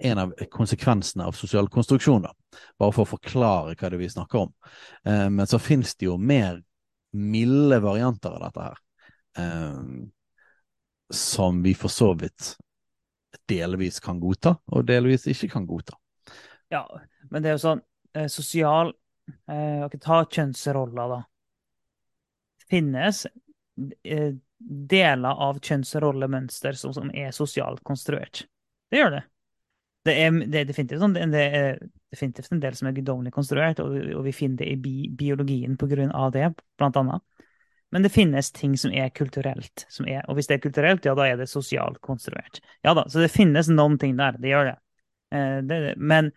en av konsekvensene av sosial konstruksjon, da. bare for å forklare hva det vi snakker om. Eh, men så finnes det jo mer milde varianter av dette her, eh, som vi for så vidt delvis kan godta, og delvis ikke kan godta. Ja, men det er jo sånn eh, sosial eh, Ta kjønnsroller, da. Finnes eh, deler av kjønnsrollemønster som, som, er sosialt konstruert. Det gjør det. Det er, det er definitivt, sånn, det er definitivt en del som er guddommelig konstruert, og, og, vi finner det i bi, biologien på grunn av det, blant annet. Men det finnes ting som er kulturelt. Som er, og hvis det er kulturelt, ja, da er det sosialt konstruert. Ja da, Så det finnes noen ting der. Det gjør det. Eh, det, men,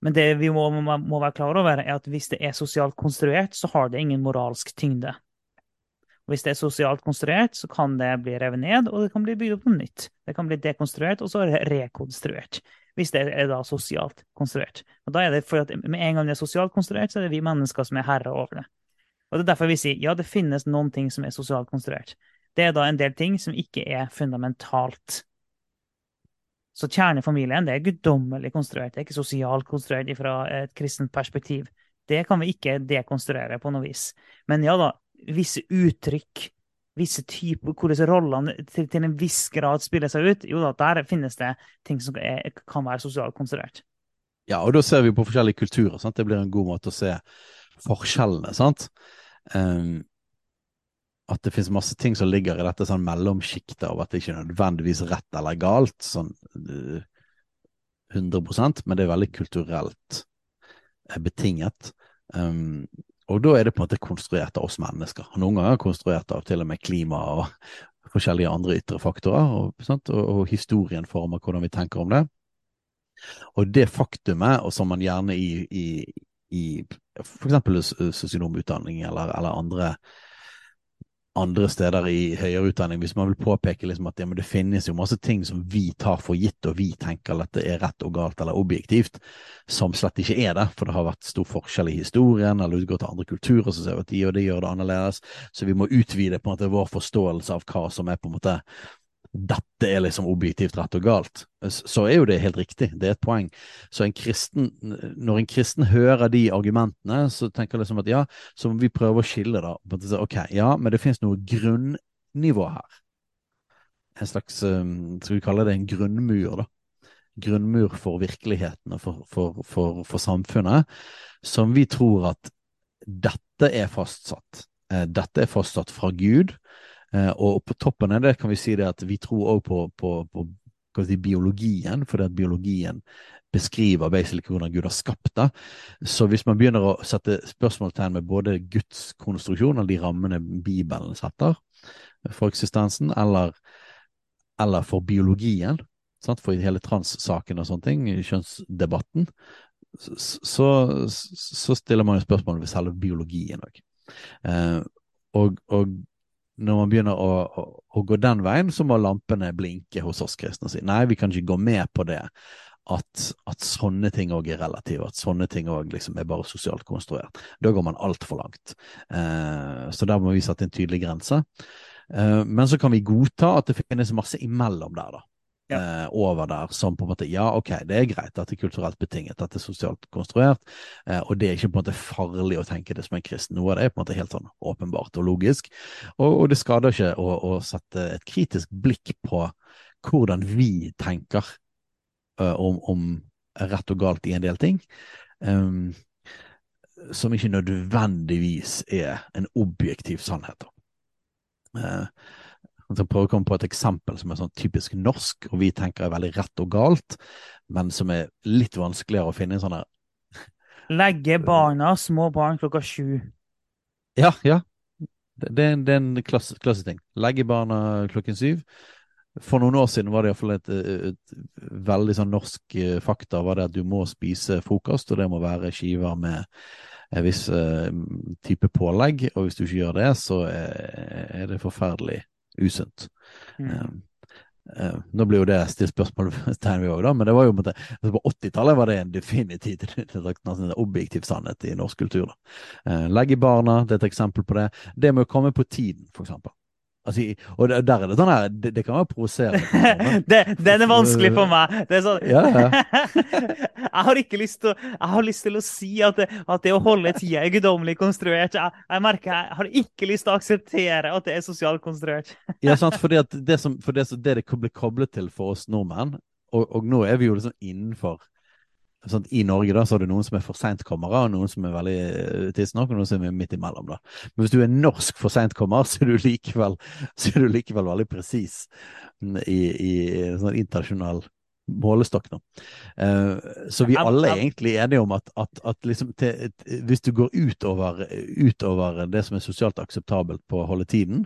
men, det vi må, må, være klar over, er at hvis det er sosialt konstruert, så har det ingen moralsk tyngde. Hvis det er sosialt konstruert, så kan det bli revet ned, og det kan bli bygd opp noe nytt. Det kan bli dekonstruert, og så er rekonstruert. Hvis det er da sosialt konstruert. Og da er det for at Med en gang det er sosialt konstruert, så er det vi mennesker som er herre over det. Og Det er derfor vi sier ja, det finnes noen ting som er sosialt konstruert. Det er da en del ting som ikke er fundamentalt. Så kjernefamilien det er guddommelig konstruert, det er ikke sosialt konstruert fra et kristent perspektiv. Det kan vi ikke dekonstruere på noe vis. Men ja da, visse uttrykk, visse typer, hvordan rollene til, til, en viss grad spiller seg ut, jo da, der finnes det ting som er, kan være sosialt konstruert. Ja, og da ser vi på forskjellige kulturer. Sant? Det blir en god måte å se forskjellene. sant? um, at det finnes masse ting som ligger i dette sånn mellomsjiktet og at det ikke er nødvendigvis rett eller galt, sånn uh, eh, 100% men det er veldig kulturelt uh, betinget. Um, og da er det på en måte konstruert av oss mennesker. Noen ganger konstruert av til og med klima og forskjellige andre ytre faktorer, og, og, og historien former hvordan vi tenker om det. Og det faktumet, og som man gjerne i, i, i f.eks. sosionomutdanning eller, eller andre, andre steder i høyere utdanning, hvis man vil påpeke liksom at ja, det finnes jo masse ting som vi tar for gitt, og vi tenker at det er rett og galt eller objektivt, som slett ikke er det, for det har vært stor forskjell i historien, eller utgått av andre kulturer som ser at de og de gjør det annerledes, så vi må utvide på en måte vår forståelse av hva som er på en måte dette er liksom objektivt rett og galt, så er jo det helt riktig. Det er et poeng. Så en kristen, når en kristen hører de argumentene, så tenker jeg liksom at ja, så må vi prøve å skille, da. Ok, ja, men det finnes noe grunnivå her. En slags um, Skal vi kalle det en grunnmur, da. Grunnmur for virkeligheten og for, for, for, for samfunnet, som vi tror at dette er fastsatt. Eh, dette er fastsatt fra Gud. Eh, og på toppen av det kan vi si det at vi tror òg på, på, på si, biologien, fordi at biologien beskriver basically hvordan Gud har skapt det. Så hvis man begynner å sette spørsmålstegn med både Guds konstruksjon, eller de rammene Bibelen setter for eksistensen, eller, eller for biologien, sant? for hele trans-saken og sånne ting, kjønnsdebatten, så, så, stiller man jo spørsmål ved selve biologien òg. Eh, og, og når man begynner å, å, å, gå den veien, så må lampene blinke hos oss kristne og si nei, vi kan ikke gå med på det. At, at sånne ting òg er relative, at sånne ting òg liksom er bare sosialt konstruert. Da går man altfor langt. Eh, så der må vi sette en tydelig grense. Eh, men så kan vi godta at det finnes masse imellom der, da ja. eh, over der som på en måte Ja, ok, det er greit at det er kulturelt betinget, at det er sosialt konstruert, eh, og det er ikke på en måte farlig å tenke det som en kristen. Noe av det er på en måte helt sånn åpenbart og logisk, og, og det skader ikke å, å, sette et kritisk blikk på hvordan vi tenker uh, om, om, rett og galt i en del ting. Um, som ikke nødvendigvis er en objektiv sannhet. Uh, Altså prøve å komme på et eksempel som er sånn typisk norsk, og vi tenker er veldig rett og galt, men som er litt vanskeligere å finne i sånne Legge barna, små barn, klokka sju. Ja, ja. Det, det, det er en klasse, ting. Legge barna klokken syv. For noen år siden var det iallfall et, et, et veldig sånn norsk eh, fakta var det at du må spise frokost, og det må være skiver med en viss uh, type pålegg. Og hvis du ikke gjør det, så er, er det forferdelig usunt. Mm. Uh, nå blir jo det stilt spørsmålstegn ved òg, da, men det var jo på, altså på 80-tallet var det en definitivt en objektiv sannhet i norsk kultur. Da. Uh, legge barna, det er et eksempel på det. Det med å komme på tiden, for eksempel. Altså, og der er det sånn her Det, det kan være provoserende. den er vanskelig for meg. Det er sånn ja, ja. Jeg har ikke lyst til å, jeg har lyst til å si at det, at det å holde tida er guddommelig konstruert. Jeg, jeg, merker jeg har ikke lyst til å akseptere at det er sosialt konstruert. ja, sant, fordi det, som, for det, det det blir koblet til for oss nordmenn, og, og nå er vi jo liksom innenfor sånn, I Norge da, så har du noen som er for seintkommere, og noen som er veldig uh, tidsnok, og noen som er midt imellom. da. Men hvis du er norsk for seintkommer, så, er du likevel, så er du likevel veldig presis i, i sånn internasjonal målestokk nå. Uh, så vi alle er egentlig enige om at, at, at liksom til, hvis du går utover, utover det som er sosialt akseptabelt på å holde tiden,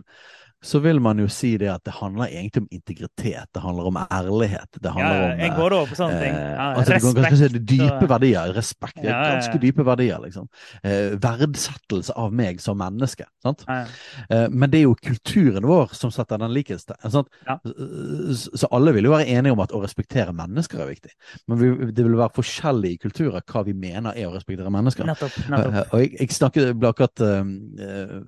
så vil man jo si det at det handler egentlig om integritet. Det handler om ærlighet. Det Ja, handler om jeg går over på sånne ting. Eh, Ja, altså, du kan ganske si det dype verdier. Respekt. Ja, ja, ja. Ganske dype verdier, liksom. Eh, verdsettelse av meg som menneske. Sant? Ja, ja. Eh, men det er jo kulturen vår som setter den likeste. Sant? Ja. Så alle vil jo være enige om at å respektere mennesker er viktig. Men vi, det vil være forskjellige kulturer hva vi mener er å respektere mennesker. Nettopp. Eh, nettopp. Og jeg, jeg snakket akkurat eh,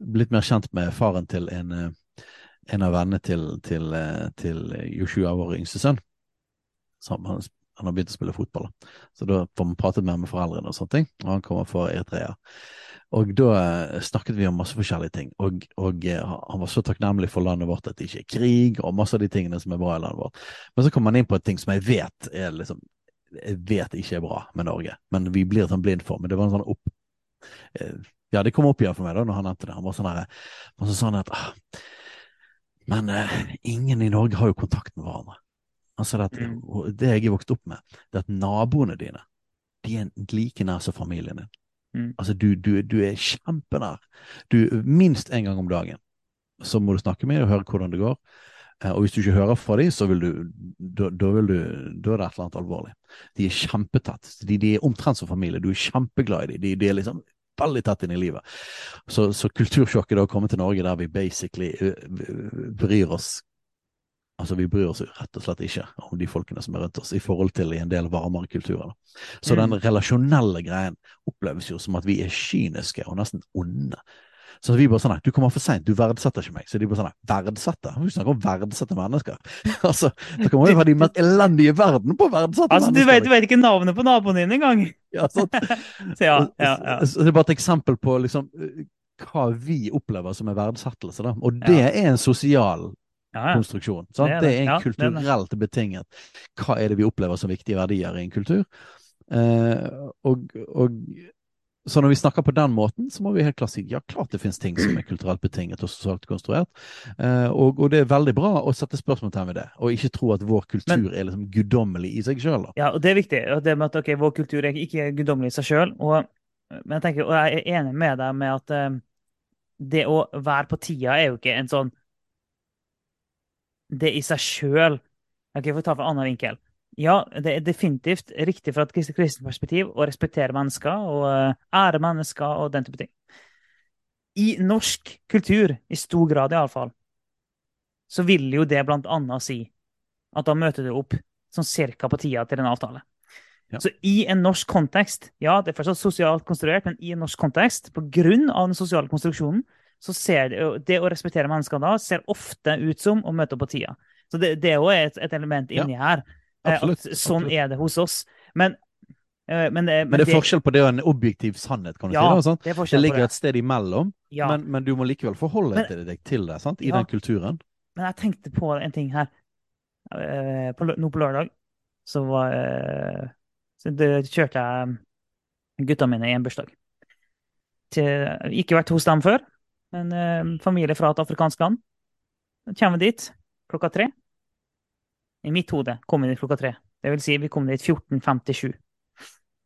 blitt mer kjent med faren til en, eh, en av vennene til, til, eh, til Joshua, vår yngste sønn. Han, han har begynt å spille fotball. Så da får man pratet mer med foreldrene og sånne ting. Og han kommer fra Eritrea. Og da eh, snakket vi om masse forskjellige ting. Og, og han var så takknemlig for landet vårt at det ikke er krig, og masse av de tingene som er bra i landet vårt. Men så kommer han inn på et ting som jeg vet er liksom jeg vet ikke er bra med Norge, men vi blir sånn blind for. Men det var en sånn opp... Ja, det kom opp igjen for meg da når han nevnte det. Han var sånn her, så sa han at ah, Men eh, ingen i Norge har jo kontakt med hverandre. Altså det, at Mm. det jeg er vokst opp med, det er at naboene dine de er like nær som familien din. Mm. Altså, du, du, du er kjempenær. Du, minst en gang om dagen så må du snakke med dem og høre hvordan det går. Eh, Og hvis du ikke hører fra dem, så vil du da, da, vil du, da er det et eller annet alvorlig. De er kjempetett. De, de er omtrent som familie. Du er kjempeglad i dem. De, de er liksom veldig tett inn i livet. Så, så kultursjokket da å komme til Norge der vi basically uh, bryr oss Altså, vi bryr oss rett og slett ikke om de folkene som er rundt oss, i forhold til i en del varmere kulturer. Da. Så Mm. den relasjonelle greien oppleves jo som at vi er kyniske og nesten onde. Så vi bare sånn du kommer for seint, du verdsetter ikke meg. Så de bare sånn verdsette? Vi snakker om verdsette mennesker. altså, da kan man jo være de mest elendige i verden på å verdsette Altså, du mennesker. vet, du vet ikke navnet på naboen din engang! Ja, sant? Så ja, ja, ja. Så- Det er bare et eksempel på liksom, eh, hva vi opplever som en verdsettelse. Da. Og det er en sosial ja, ja. konstruksjon. Det er Det, det. er en Ja, det er kulturelt betinget. Hva er det vi opplever som viktige verdier i en kultur? Eh, og, og så når vi snakker på den måten, så må vi helt klart si ja, klart det finnes ting som er kulturelt betinget og sosialt konstruert. Eh, og, og det er veldig bra å sette spørsmålstegn ved det, og ikke tro at vår kultur Men- er liksom guddommelig i seg sjøl. Ja, og det er viktig. Det med at okay, vår kultur er ikke guddommelig i seg sjøl. Men jeg tenker, og jeg er enig med deg med at eh, det å være på tida er jo ikke en sånn Det i seg sjøl Ok, jeg får ta fra en annen vinkel. Ja, det er definitivt riktig fra et krist- kristent perspektiv å respektere mennesker og eh, ære mennesker og den type ting. I norsk kultur, i stor grad iallfall, så vil jo det blant annet si at da møter du opp sånn cirka på tida til en avtale. Ja. Så i en norsk kontekst, ja, det er fortsatt sosialt konstruert, men i en norsk kontekst, på grunn av den sosiale konstruksjonen, så ser det, det å respektere mennesker da ser ofte ut som å møte opp på tida. Så det, det er jo et, et element Ja, inni her. Absolutt, At sånn absolutt. er det hos oss. Men, eh, men, det- Men det er forskjell på det og en objektiv sannhet, kan du Ja, si. Sant? det er Det ligger et sted imellom, Ja. men, men du må likevel forholde Men- deg til det sant? i Ja. den kulturen. Men jeg tenkte på en ting her. Eh, på, nå på lørdag så, var, eh, så kjørte jeg gutta mine i en bursdag. Til, ikke vært hos dem før, men eh, familie fra et afrikansk land. Så kommer vi dit klokka tre. I mitt hode kom vi dit klokka tre. Det vil si, vi kom dit 14.57.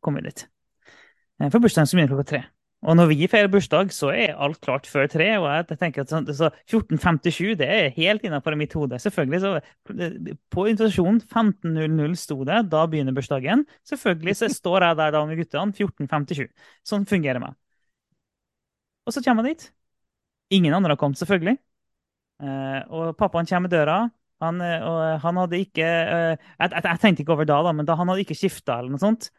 Kom vi dit. Eh, For bursdagen som begynner klokka tre. Og når vi feirer bursdag, så er alt klart før tre. Og jeg tenker at sånn, så 14.57 det er helt innenfor mitt hode. Selvfølgelig så På invitasjonen 15.00 sto det. Da begynner bursdagen. Selvfølgelig så står jeg der da med guttene 14.57. Sånn fungerer det. Og så kommer jeg dit. Ingen andre har kommet, selvfølgelig. Eh, og pappaen kommer i døra. Han, eh, og han hadde ikke eh, jeg, jeg, jeg tenkte ikke over da, da, men da han hadde ikke skifta eller noe sånt.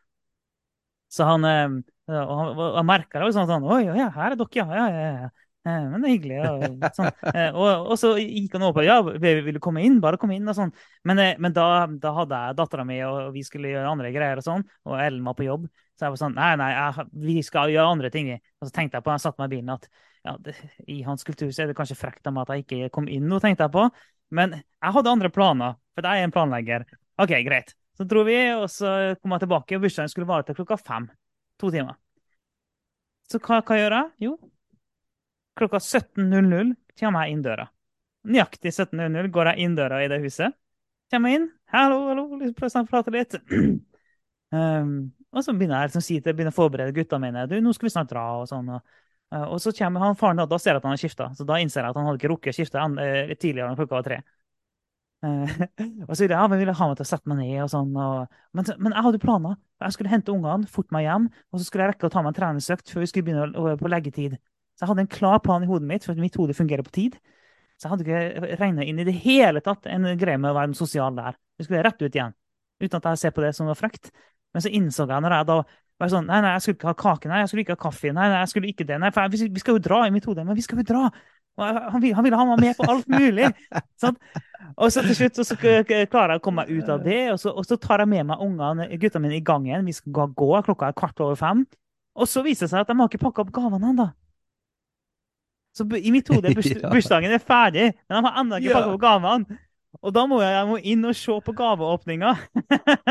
Så han eh, og han, han merka det. Sånn, sånn Oi, ja, her er dere, ja. ja, ja, ja. Eh, Men det er hyggelig. Og, sånn. Eh, og, og så gikk han over på ja, vil, du komme inn? Bare komme inn. og sånn. Men, eh, men da, da hadde jeg dattera mi, og vi skulle gjøre andre greier, og sånn, og Ellen var på jobb. Så jeg var sånn Nei, nei, jeg, vi skal gjøre andre ting. Og så tenkte jeg på, jeg satte meg i bilen, at ja, det, i hans kultur så er det kanskje frekt av meg at jeg ikke kom inn nå, tenkte jeg på. Men jeg hadde andre planer, for jeg er en planlegger. OK, greit. Så dro vi, og så kom jeg tilbake, og bursdagen skulle vare til klokka fem. To timer. Så hva, hva gjør jeg? Jo, klokka 17.00 kommer jeg inn døra. Nøyaktig 17.00 går jeg inn døra i det huset. Kommer inn. Hallo, hallo, liksom prøver å prate litt. um, og så begynner jeg liksom, å forberede gutta mine. Du, nå skal vi snart dra, og sånn. Og, og så kommer han faren, da, da ser jeg at han har skifta. Så da innser jeg at han hadde ikke rukket å skifte uh, tidligere enn klokka var tre. Uh, og så ville jeg, ja, men ville ha meg til å sette meg ned og sånn. Og, men, men, jeg hadde planer. Jeg skulle hente ungene, fort meg hjem, og så skulle jeg rekke å ta meg en treningsøkt før vi skulle begynne på leggetid. Så jeg hadde en klar plan i hodet mitt, for mitt hode fungerer på tid. Så jeg hadde ikke regna inn i det hele tatt en greie med å være sosial der. Vi skulle rett ut igjen. Uten at jeg ser på det som var frekt. Men så innså jeg når jeg da var sånn Nei, nei, jeg skulle ikke ha kake, nei, jeg skulle ikke ha kaffe, nei, nei jeg skulle ikke det. Nei, for jeg, vi skal jo dra i mitt hode. Men vi skal jo dra! Han, vil, han ville ha meg med på alt mulig. sånn. Og så til slutt så, så klarer jeg å komme meg ut av det, og så, og så tar jeg med meg ungene, gutta mine i gang igjen. Vi skal gå, klokka er kvart over fem. Og så viser det seg at de har ikke pakka opp gavene ennå. Så i mitt hode er bursdagen er ferdig, men de har ennå ikke pakka opp gavene. Og da må jeg, jeg må inn og se på gaveåpninga.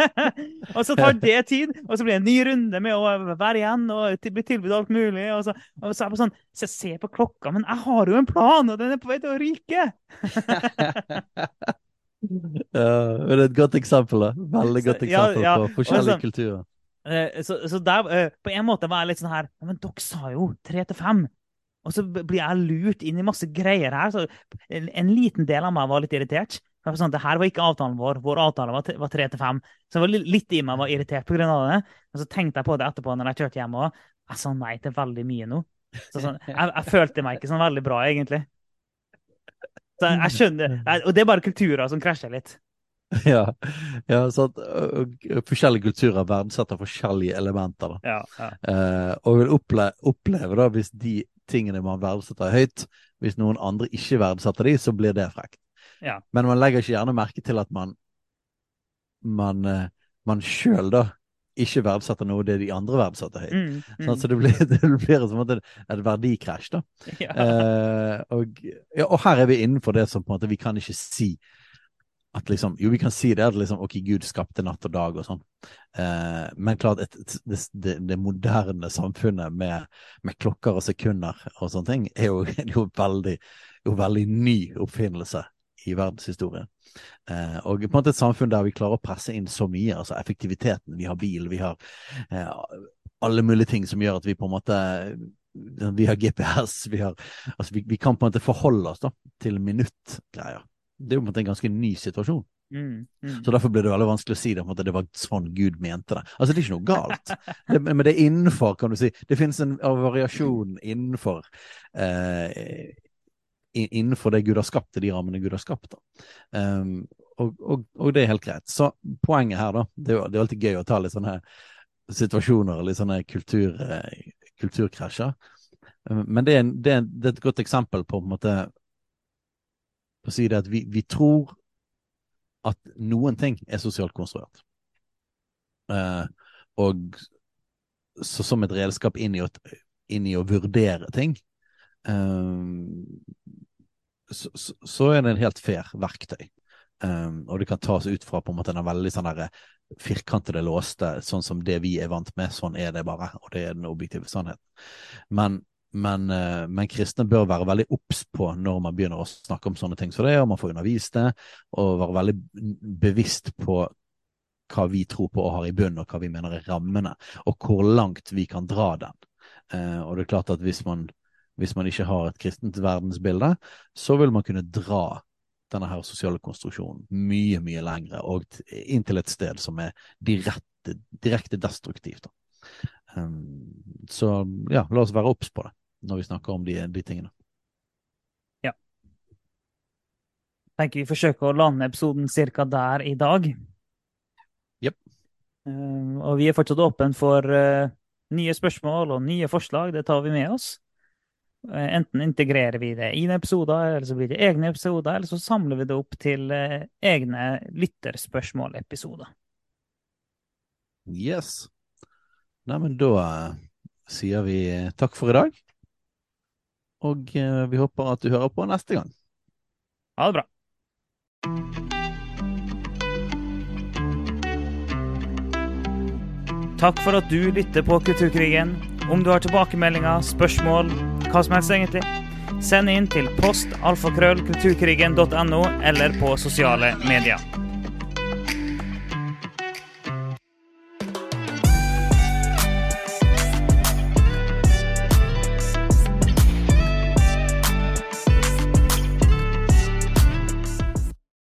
og så tar det tid, og så blir det en ny runde med å være igjen og bli tilbudt alt mulig. Og så, og så er det sånn, så jeg ser på klokka, men jeg har jo en plan, og den er på vei til å ryke! ja, det er et godt eksempel. da. Veldig godt eksempel ja, ja. på forskjellige så, kulturer. Eh, så, så der, eh, på en måte var jeg litt sånn her Men dere sa jo tre til fem. Og så blir jeg lurt inn i masse greier her. Så en liten del av meg var litt irritert. Sånn, det her var ikke avtalen vår. Vår avtale var tre til fem. Så var litt i meg var irritert pga. det. Og så tenkte jeg på det etterpå når jeg kjørte hjem òg. Jeg sa nei til veldig mye nå. Så sånn, jeg, jeg, følte meg ikke sånn veldig bra, egentlig. Så jeg, jeg skjønner, Og det er bare kulturer som krasjer litt. Ja, ja så at, forskjellige kulturer verdsetter forskjellige elementer. Ja, ja. Uh, og vil oppleve, oppleve, da, hvis de tingene man verdsetter høyt, hvis noen andre ikke verdsetter de, så blir det frekt. Ja. Men man legger ikke gjerne merke til at man man, uh, man sjøl da ikke verdsetter noe det de andre verdsetter høyt. Mm, mm. Sånn, så det blir, det blir som et, et verdikrasj, da. Ja. Uh, og, ja, og, her er vi innenfor det som på en måte vi kan ikke si at liksom, Jo, vi kan si det at liksom, ok, Gud skapte natt og dag og sånn, eh, men klart et, et, det, det, moderne samfunnet med, med, klokker og sekunder og sånne ting er jo, jo veldig, jo veldig ny oppfinnelse i verdenshistorien. Eh, og på en måte et samfunn der vi klarer å presse inn så mye, altså effektiviteten. Vi har bil, vi har eh, alle mulige ting som gjør at vi på en måte Vi har GPS, vi, har, altså vi, vi kan på en måte forholde oss da, til minuttgreier. Det er jo på en måte en ganske ny situasjon. Mm, mm. Så Derfor blir det veldig vanskelig å si det, at det var sånn Gud mente det. Altså Det er ikke noe galt, det, men det er innenfor, kan du si. Det finnes en variasjon innenfor eh, innenfor det Gud har skapt, de rammene Gud har skapt. Um, og, og, og, det er helt greit. Så poenget her, da Det er, det er alltid gøy å ta litt sånne situasjoner, litt sånne kultur, eh, kulturkrasjer. Um, men det er, det, er, et godt eksempel på, på en måte å si det at vi, vi tror at noen ting er sosialt konstruert. Uh, og så som et redskap inn i, å, inn i å vurdere ting. Um, så, så, er det en helt fair verktøy. Um, og det kan tas ut fra på en måte den veldig sånn derre firkantede låste, sånn som det vi er vant med. Sånn er det bare, og det er den objektive sannheten. Men, men, uh, men kristne bør være veldig obs på når man begynner å snakke om sånne ting som det, og man får undervist det, og være veldig bevisst på hva vi tror på og har i bunn, og hva vi mener er rammene, og hvor langt vi kan dra den. Uh, og det er klart at hvis man hvis man ikke har et kristent verdensbilde, så vil man kunne dra denne her sosiale konstruksjonen mye, mye lengre, og inn til et sted som er direkte, direkte destruktivt. Um, så ja, la oss være obs på det når vi snakker om de, de tingene. Ja. Jeg tenker vi forsøker å lande episoden ca. der i dag. Yep. Um, og vi er fortsatt åpne for uh, nye spørsmål og nye forslag. Det tar vi med oss. Eh, enten integrerer vi det i episoder, eller så blir det egne episoder, eller så samler vi det opp til eh, egne lytterspørsmål-episoder. Yes. Neimen, da uh, sier vi takk for i dag. Og vi håper at du hører på neste gang. Ha det bra. Takk for at du lytter på Kulturkrigen. Om du har tilbakemeldinger, spørsmål hva som helst, egentlig. Send inn til post alfakrøllkulturkrigen.no eller på sosiale medier.